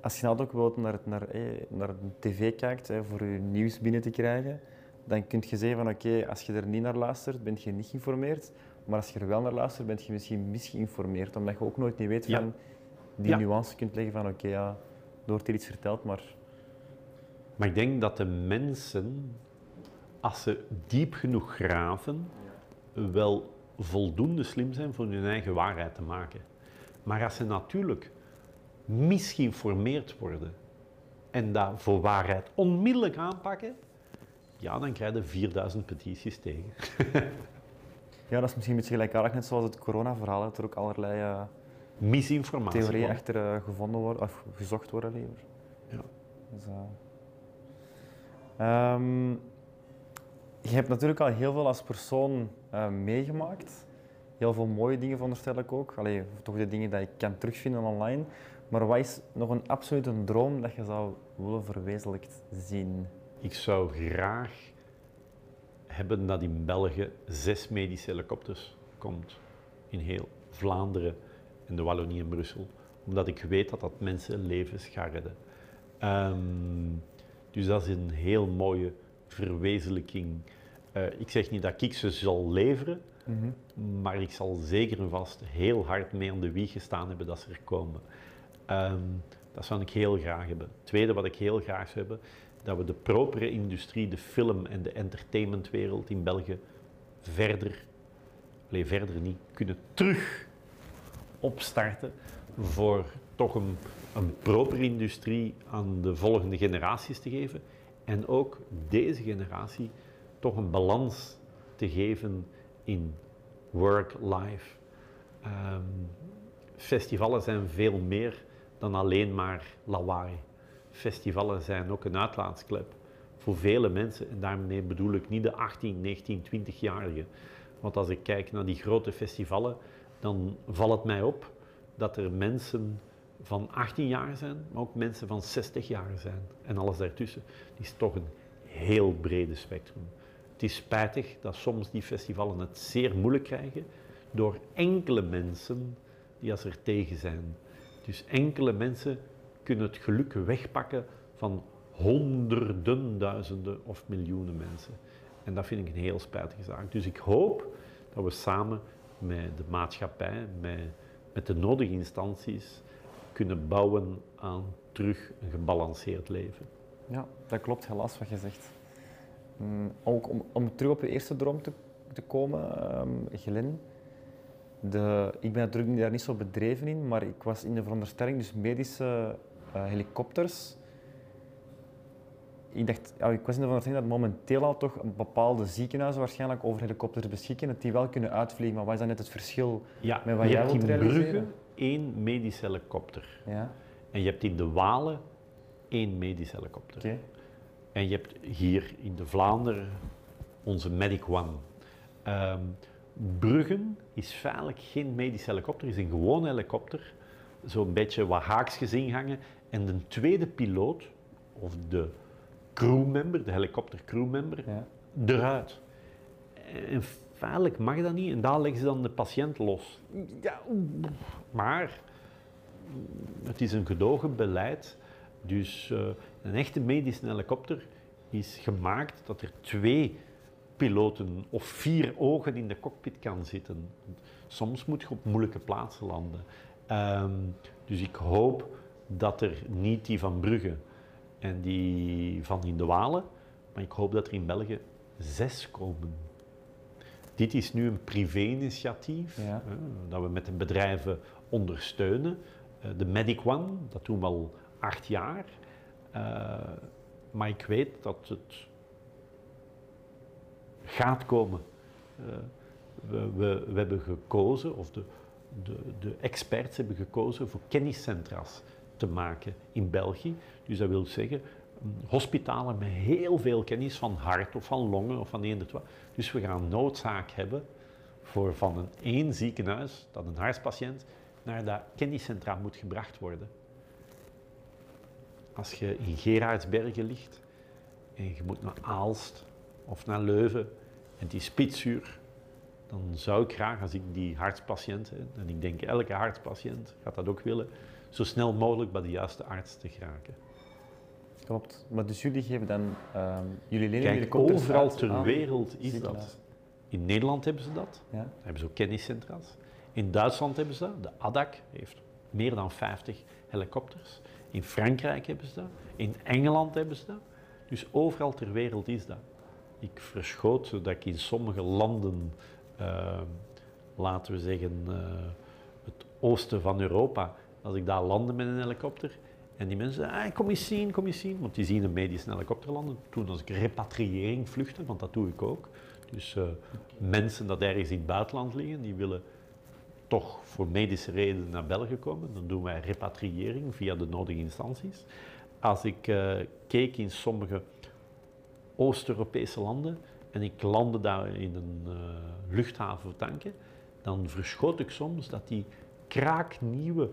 als je nou ook wilt naar, het- naar, eh, naar een tv kijkt hè, voor je nieuws binnen te krijgen, dan kun je zeggen van oké, als je er niet naar luistert, ben je niet geïnformeerd. Maar als je er wel naar luistert, ben je misschien misgeïnformeerd, omdat je ook nooit niet weet Ja. van die Ja. nuance kunt leggen van oké, ja, er wordt hier iets verteld, maar Maar ik denk dat de mensen, als ze diep genoeg graven, wel voldoende slim zijn voor hun eigen waarheid te maken. Maar als ze natuurlijk misgeïnformeerd worden en dat voor waarheid onmiddellijk aanpakken, ja, dan krijg je 4000 petities tegen. ja, dat is misschien een beetje gelijkaardig, net zoals het corona-verhaal, dat er ook allerlei eh, Misinformatie. theorieën gewoon. achter eh, gevonden worden, of gezocht worden liever. Ja. Dus, eh, ehm, je hebt natuurlijk al heel veel als persoon eh, meegemaakt. Heel veel mooie dingen veronderstel ik ook. Allee, toch de dingen die ik kan terugvinden online. Maar wat is nog een absolute droom dat je zou willen verwezenlijkt zien? Ik zou graag hebben dat in België zes medische helikopters komt. In heel Vlaanderen en de Wallonie en Brussel. Omdat ik weet dat dat mensen levens gaat redden. Ehm, dus dat is een heel mooie verwezenlijking. Eh, ik zeg niet dat ik ze zal leveren, maar ik zal zeker en vast heel hard mee aan de wieg gestaan hebben dat ze er komen. Ehm, dat zou ik heel graag hebben. Het tweede wat ik heel graag zou hebben, dat we de propere industrie, de film- en de entertainmentwereld in België verder, alleen verder niet, kunnen terug opstarten voor toch een, een propere industrie aan de volgende generaties te geven. En ook deze generatie toch een balans te geven in work-life. Ehm, festivalen zijn veel meer dan alleen maar lawaai. Festivalen zijn ook een uitlaatsklep voor vele mensen. En daarmee bedoel ik niet de 18, 19, 20-jarigen. Want als ik kijk naar die grote festivalen, dan valt het mij op dat er mensen van 18 jaar zijn, maar ook mensen van 60 jaar zijn. En alles daartussen. Het is toch een heel brede spectrum. Het is spijtig dat soms die festivalen het zeer moeilijk krijgen door enkele mensen die als er tegen zijn. Dus enkele mensen kunnen het geluk wegpakken van honderden, duizenden of miljoenen mensen. En dat vind ik een heel spijtige zaak. Dus ik hoop dat we samen met de maatschappij, met, met de nodige instanties, kunnen bouwen aan terug een gebalanceerd leven. Ja, dat klopt helaas wat je zegt. Mm, ook om, om terug op je eerste droom te, te komen, um, Glen. De, ik ben natuurlijk daar niet zo bedreven in, maar ik was in de veronderstelling, dus medische uh, helikopters. Ik, dacht, ja, ik was in de veronderstelling dat momenteel al toch bepaalde ziekenhuizen waarschijnlijk over helikopters beschikken, dat die wel kunnen uitvliegen. Maar wat is dan net het verschil ja, met wat je jij hebt wilt in realiseren? Brugge één medische helikopter. Ja, En je hebt in de Walen één medische helikopter. En je hebt hier in de Vlaanderen onze Medic One. Ehm, Bruggen is feitelijk geen medische helikopter, is een gewone helikopter. Zo'n beetje wat haakjes ingangen. En de tweede piloot, of de crewmember, de helikopter crewmember, Ja. eruit. En feitelijk mag dat niet en daar leggen ze dan de patiënt los. Ja, maar het is een gedogen beleid. Dus eh, een echte medische helikopter is gemaakt dat er twee piloten of vier ogen in de cockpit kan zitten. Soms moet je op moeilijke plaatsen landen. Ehm, dus ik hoop dat er niet die van Brugge en die van in de Walen, maar ik hoop dat er in België zes komen. Dit is nu een privé-initiatief Ja. eh, dat we met de bedrijven ondersteunen. Eh, de Medic One, dat doen we al acht jaar. Eh, maar ik weet dat het gaat komen. Eh, we, we, we hebben gekozen, of de, de, de experts hebben gekozen voor kenniscentra's te maken in België. Dus dat wil zeggen, mm, hospitalen met heel veel kennis van hart of van longen of van eender. Dus we gaan noodzaak hebben voor van een één ziekenhuis, dat een hartpatiënt, naar dat kenniscentra moet gebracht worden. Als je in Gerardsbergen ligt en je moet naar Aalst of naar Leuven en is spitsuur, dan zou ik graag, als ik die hartpatiënt, hè, en ik denk elke hartpatiënt gaat dat ook willen, zo snel mogelijk bij de juiste arts te geraken. Klopt. Maar dus jullie geven dan, ehm, jullie lenen Kijk, helikopters overal ter aan wereld is dat. In Nederland hebben ze dat. Ja, Daar hebben ze ook kenniscentra's. In Duitsland hebben ze dat. De ADAC heeft meer dan 50 helikopters. In Frankrijk hebben ze dat. In Engeland hebben ze dat. Dus overal ter wereld is dat. Ik verschoot dat ik in sommige landen, eh, laten we zeggen, eh, het oosten van Europa, als ik daar landde met een helikopter, en die mensen zeiden, ah, kom eens zien, kom eens zien, want die zien een medische helikopter landen. Toen als ik repatriëring vluchten, want dat doe ik ook. Dus eh, mensen dat ergens in het buitenland liggen, die willen toch voor medische redenen naar België komen. Dan doen wij repatriëring via de nodige instanties. Als ik eh, keek in sommige Oost-Europese landen en ik landde daar in een eh, luchthaven tanken, dan verschoot ik soms dat die kraaknieuwe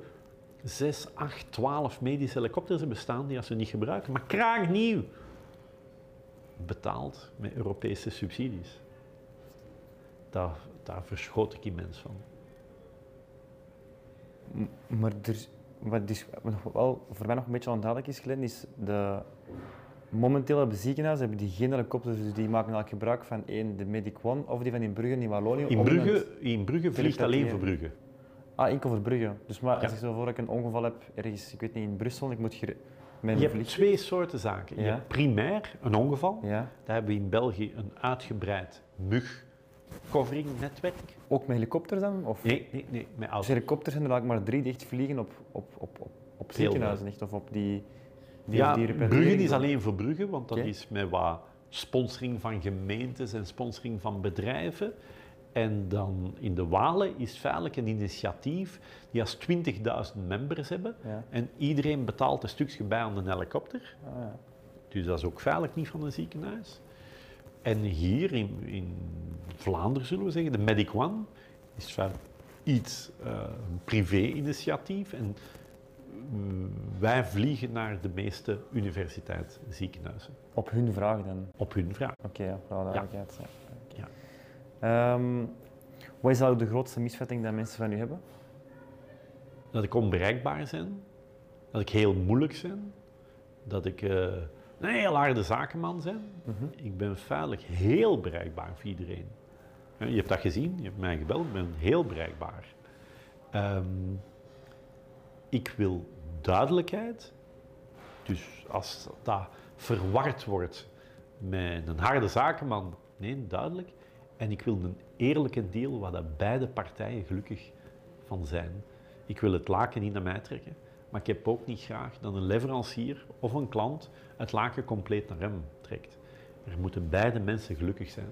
6, 8, 12 medische helikopters hebben staan die als ze niet gebruiken, maar kraaknieuw, betaald met Europese subsidies. Daar, daar verschoot ik immens van. Maar er, wat dus wat nog wel voor mij nog een beetje onduidelijk is, Glenn, is de... Momenteel hebben ziekenhuizen hebben die geen helikopters, dus die maken eigenlijk gebruik van één, de Medic One, of die van in Brugge, in Wallonië. In Brugge, in Brugge vliegt alleen voor Brugge. Ah, enkel voor Brugge. Dus maar als Ja. ik zo voor ik een ongeval heb ergens, ik weet niet, in Brussel, ik moet met Je een hebt twee soorten zaken. Je Ja. hebt primair, een ongeval. Ja. Daar hebben we in België een uitgebreid mug-covering-netwerk. Ook met helikopters dan? Of... Nee, nee, nee, met Dus auto's. helikopters zijn er eigenlijk maar drie die echt vliegen op, op, op, op, op ziekenhuizen, echt, of op die... die Ja, die Brugge repatriëring is alleen voor Brugge, want dat is met wat sponsoring van gemeentes en sponsoring van bedrijven. En dan in de Walen is feitelijk een initiatief die als 20.000 members hebben. Ja. En iedereen betaalt een stukje bij aan een helikopter. Ah, ja. Dus dat is ook feitelijk niet van een ziekenhuis. En hier in, in Vlaanderen zullen we zeggen, de Medic One is feitelijk iets, eh, een privé-initiatief. En mm, wij vliegen naar de meeste universiteitsziekenhuizen. Op hun vraag dan. Op hun vraag. Oké, ja, voor alle duidelijkheid. Ja. Ja. Ehm, wat is nou de grootste misvatting dat mensen van u hebben? Dat ik onbereikbaar ben, dat ik heel moeilijk ben, dat ik eh, een heel harde zakenman ben. Ik ben feitelijk heel bereikbaar voor iedereen. Je hebt dat gezien, je hebt mij gebeld, ik ben heel bereikbaar. Ehm, ik wil duidelijkheid. Dus als dat verward wordt met een harde zakenman, nee, duidelijk. En ik wil een eerlijke deal waar dat beide partijen gelukkig van zijn. Ik wil het laken niet naar mij trekken, maar ik heb ook niet graag dat een leverancier of een klant het laken compleet naar hem trekt. Er moeten beide mensen gelukkig zijn.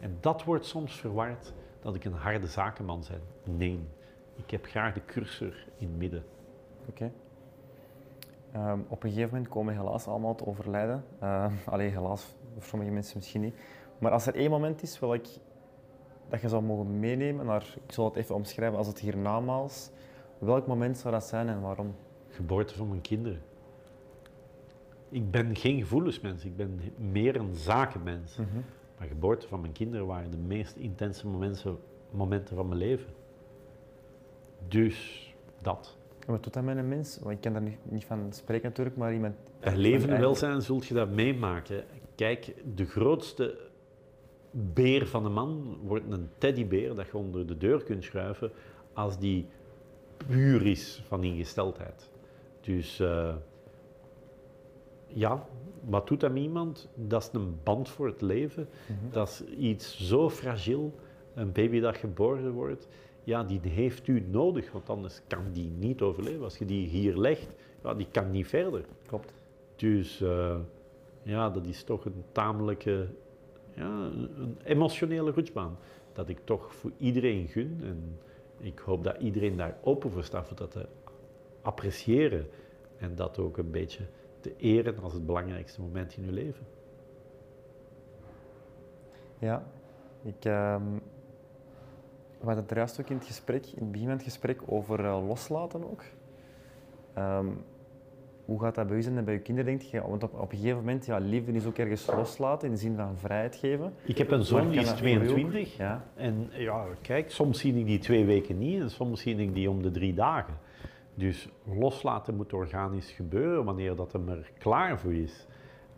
En dat wordt soms verward dat ik een harde zakenman ben. Nee, ik heb graag de cursor in midden. Oké. Ehm, op een gegeven moment komen helaas allemaal te overlijden. Uh, alleen helaas, voor sommige mensen misschien niet. Maar als er één moment is wil ik dat je zou mogen meenemen naar, ik zal het even omschrijven als het hiernamaals. Welk moment zou dat zijn en waarom? Geboorte van mijn kinderen. Ik ben geen gevoelensmens, ik ben meer een zakenmens. Maar geboorte van mijn kinderen waren de meest intense momenten, momenten van mijn leven. Dus dat. En wat doet dat met een mens? Want ik kan daar niet, niet van spreken natuurlijk, maar iemand... Bij leven en welzijn zult je dat meemaken. Kijk, de grootste beer van een man wordt een teddybeer dat je onder de deur kunt schuiven als die puur is van ingesteldheid. Dus eh, ja, wat doet dat met iemand? Dat is een band voor het leven. Dat is iets zo fragiel. Een baby dat geboren wordt, ja, die heeft u nodig, want anders kan die niet overleven. Als je die hier legt, ja, die kan niet verder. Klopt. Dus eh, ja, dat is toch een tamelijke ja, een emotionele roetsbaan. Dat ik toch voor iedereen gun. En ik hoop dat iedereen daar open voor staat voor dat te appreciëren. En dat ook een beetje te eren als het belangrijkste moment in uw leven. Ja, ik... ehm we hadden het er juist ook in het gesprek, in het begin van het gesprek, over eh, loslaten ook. Ehm, hoe gaat dat bij u zijn en bij uw kinderen, denk je? Want op, op een gegeven moment, ja, liefde is ook ergens loslaten in de zin van vrijheid geven. Ik heb een zoon die is dat voor u ook? 22. Ja. En ja, kijk, soms zie ik die twee weken niet en soms zie ik die om de drie dagen. Dus loslaten moet organisch gebeuren wanneer dat er klaar voor is.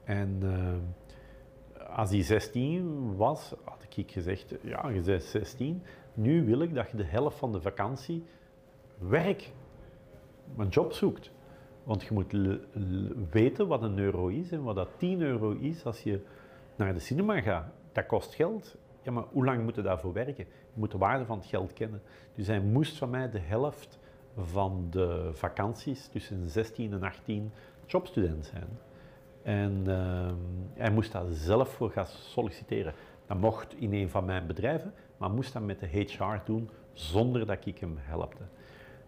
En eh, als hij 16 was, had ik gezegd, ja, je bent 16, nu wil ik dat je de helft van de vakantie werk, een job zoekt. Want je moet weten wat een euro is en wat dat 10 euro is als je naar de cinema gaat. Dat kost geld. Ja, maar hoe lang moet je daarvoor werken? Je moet de waarde van het geld kennen. Dus hij moest van mij de helft van de vakanties tussen 16 en 18 jobstudent zijn. En ehm, hij moest daar zelf voor gaan solliciteren. Dat mocht in een van mijn bedrijven, maar moest dat met de HR doen zonder dat ik hem helpte.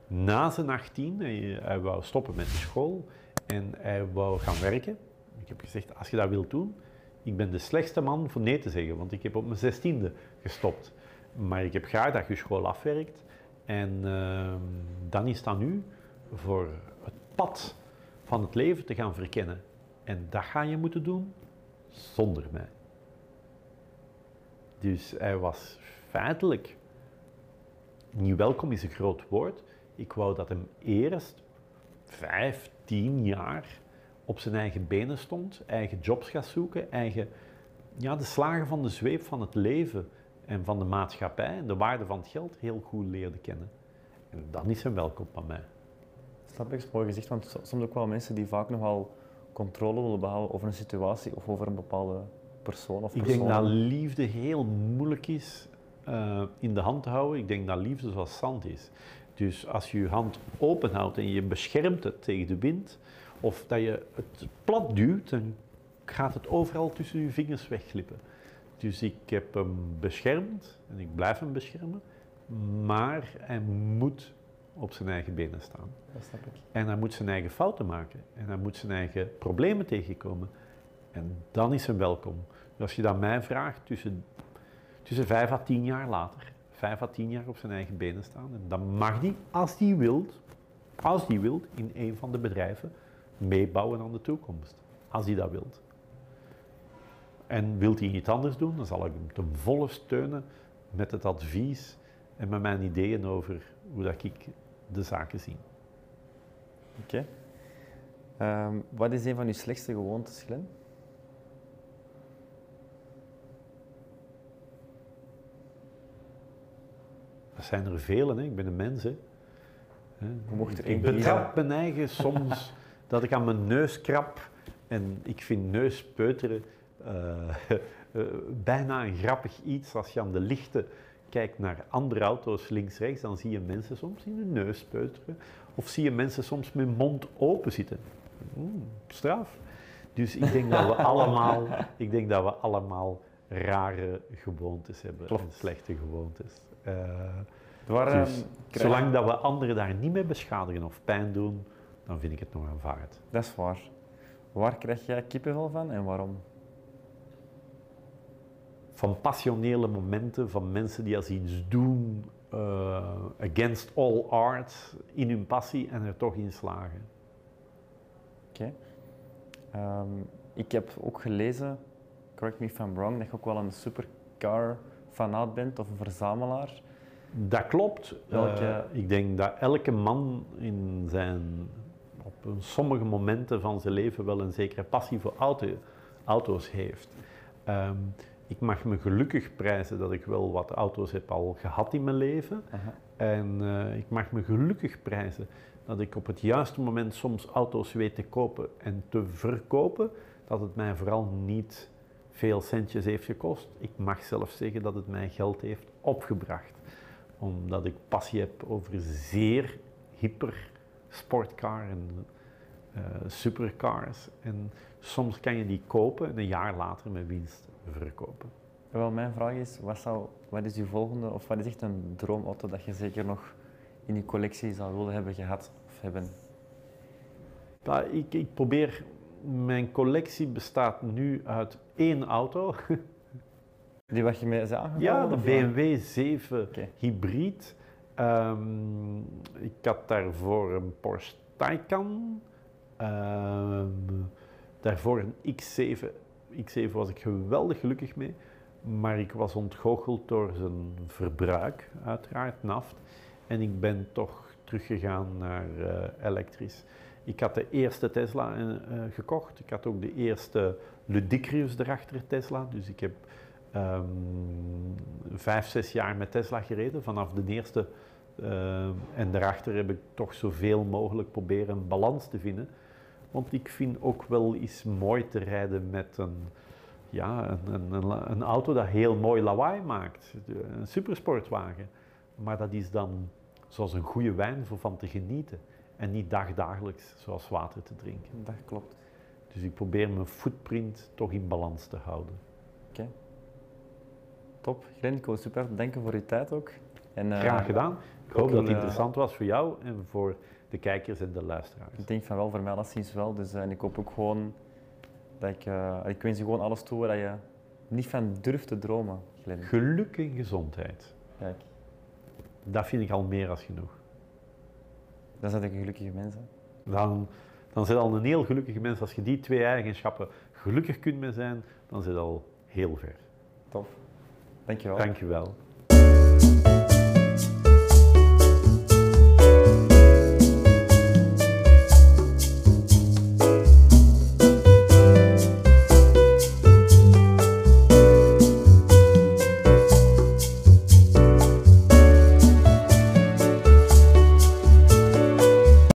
Na zijn 18, hij, hij wou stoppen met de school en hij wou gaan werken. Ik heb gezegd, als je dat wilt doen, ik ben de slechtste man voor nee te zeggen, want ik heb op mijn zestiende gestopt. Maar ik heb graag dat je school afwerkt. En ehm, dan is dat nu voor het pad van het leven te gaan verkennen. En dat ga je moeten doen zonder mij. Dus hij was feitelijk, niet welkom is een groot woord. Ik wou dat hem eerst vijf, tien jaar op zijn eigen benen stond, eigen jobs gaat zoeken, eigen, ja, de slagen van de zweep van het leven en van de maatschappij en de waarde van het geld heel goed leerde kennen. En dan is hij welkom van mij. Snap ik, mooi gezegd, want so- soms ook wel mensen die vaak nogal controle willen behouden over een situatie of over een bepaalde persoon of Ik denk dat liefde heel moeilijk is eh, in de hand te houden. Ik denk dat liefde zoals zand is. Dus als je je hand open houdt en je beschermt het tegen de wind, of dat je het plat duwt, dan gaat het overal tussen je vingers wegglippen. Dus ik heb hem beschermd en ik blijf hem beschermen, maar hij moet op zijn eigen benen staan. Dat snap ik. En hij moet zijn eigen fouten maken. En hij moet zijn eigen problemen tegenkomen. En dan is hij welkom. Dus als je dat mij vraagt, tussen, tussen vijf à tien jaar later, vijf à tien jaar op zijn eigen benen staan. En dan mag hij, als hij wilt, als die wilt, in een van de bedrijven meebouwen aan de toekomst. Als hij dat wilt. En wilt hij iets anders doen, dan zal ik hem ten volle steunen met het advies en met mijn ideeën over hoe dat ik de zaken zie. Oké. Ehm, wat is een van uw slechtste gewoontes, Glenn? Dat zijn er vele, hè. ik ben een mens. Hè. Mocht er ik betrap mijn eigen soms dat ik aan mijn neus krap en ik vind neuspeuteren eh, eh, bijna een grappig iets. Als je aan de lichten kijkt naar andere auto's links-rechts, dan zie je mensen soms in hun neus peuteren. Of zie je mensen soms met mond open zitten. Oeh, straf. Dus ik denk dat we allemaal, ik denk dat we allemaal rare gewoontes hebben. En slechte gewoontes. Eh, dus ehm, zolang dat we anderen daar niet mee beschadigen of pijn doen, dan vind ik het nog aanvaard. Dat is waar. Waar krijg jij kippenvel van en waarom? Van passionele momenten, van mensen die als iets doen eh, against all art, in hun passie en er toch in slagen. Oké. Ehm, ik heb ook gelezen, correct me if I'm wrong, dat je ook wel een supercar fanaat bent of een verzamelaar. Dat klopt. Welke- Eh, ik denk dat elke man in zijn, op sommige momenten van zijn leven wel een zekere passie voor auto, auto's heeft. Ehm, ik mag me gelukkig prijzen dat ik wel wat auto's heb al gehad in mijn leven. Aha. En eh, ik mag me gelukkig prijzen dat ik op het juiste moment soms auto's weet te kopen en te verkopen. Dat het mij vooral niet veel centjes heeft gekost. Ik mag zelfs zeggen dat het mij geld heeft opgebracht. Omdat ik passie heb over zeer hyper sportcar en eh, supercars. En soms kan je die kopen en een jaar later met winst verkopen. Wel, mijn vraag is, wat, zou, wat is uw volgende, of wat is echt een droomauto dat je zeker nog in je collectie zou willen hebben gehad of hebben? Ja, ik, ik probeer, mijn collectie bestaat nu uit één auto. Die wat je mij is? Ja, de BMW 7 Oké. Hybrid. Ik had daarvoor een Porsche Taycan. Ehm, daarvoor een X7. X7 was ik geweldig gelukkig mee. Maar ik was ontgoocheld door zijn verbruik, uiteraard, naft. En ik ben toch teruggegaan naar eh, elektrisch. Ik had de eerste Tesla eh, eh, gekocht. Ik had ook de eerste Ludicrius erachter Tesla. Dus ik heb ehm, vijf, zes jaar met Tesla gereden. Vanaf de eerste. eh, en daarachter heb ik toch zoveel mogelijk proberen een balans te vinden. Want ik vind ook wel eens mooi te rijden met een, ja, een, een, een, auto dat heel mooi lawaai maakt. Een supersportwagen. Maar dat is dan zoals een goede wijn voor van te genieten. En niet dagdagelijks zoals water te drinken. Dat klopt. Dus ik probeer mijn footprint toch in balans te houden. Top. Glenn, ik wil super bedanken voor uw tijd ook. En, eh, Graag gedaan. Ik hoop dat het eh, interessant was voor jou en voor de kijkers en de luisteraars. Ik denk van wel, voor mij alleszins wel. Dus, eh, en ik hoop ook gewoon dat ik... eh, ik wens je gewoon alles toe waar je niet van durft te dromen, Glenn. Geluk en gezondheid. Kijk, Dat vind ik al meer als genoeg. dan zijn ik een gelukkige mensen. Dan, dan zit al een heel gelukkige mens. Als je die twee eigenschappen gelukkig kunt mee zijn, dan zit al heel ver. Top. Dankjewel. Dank je wel.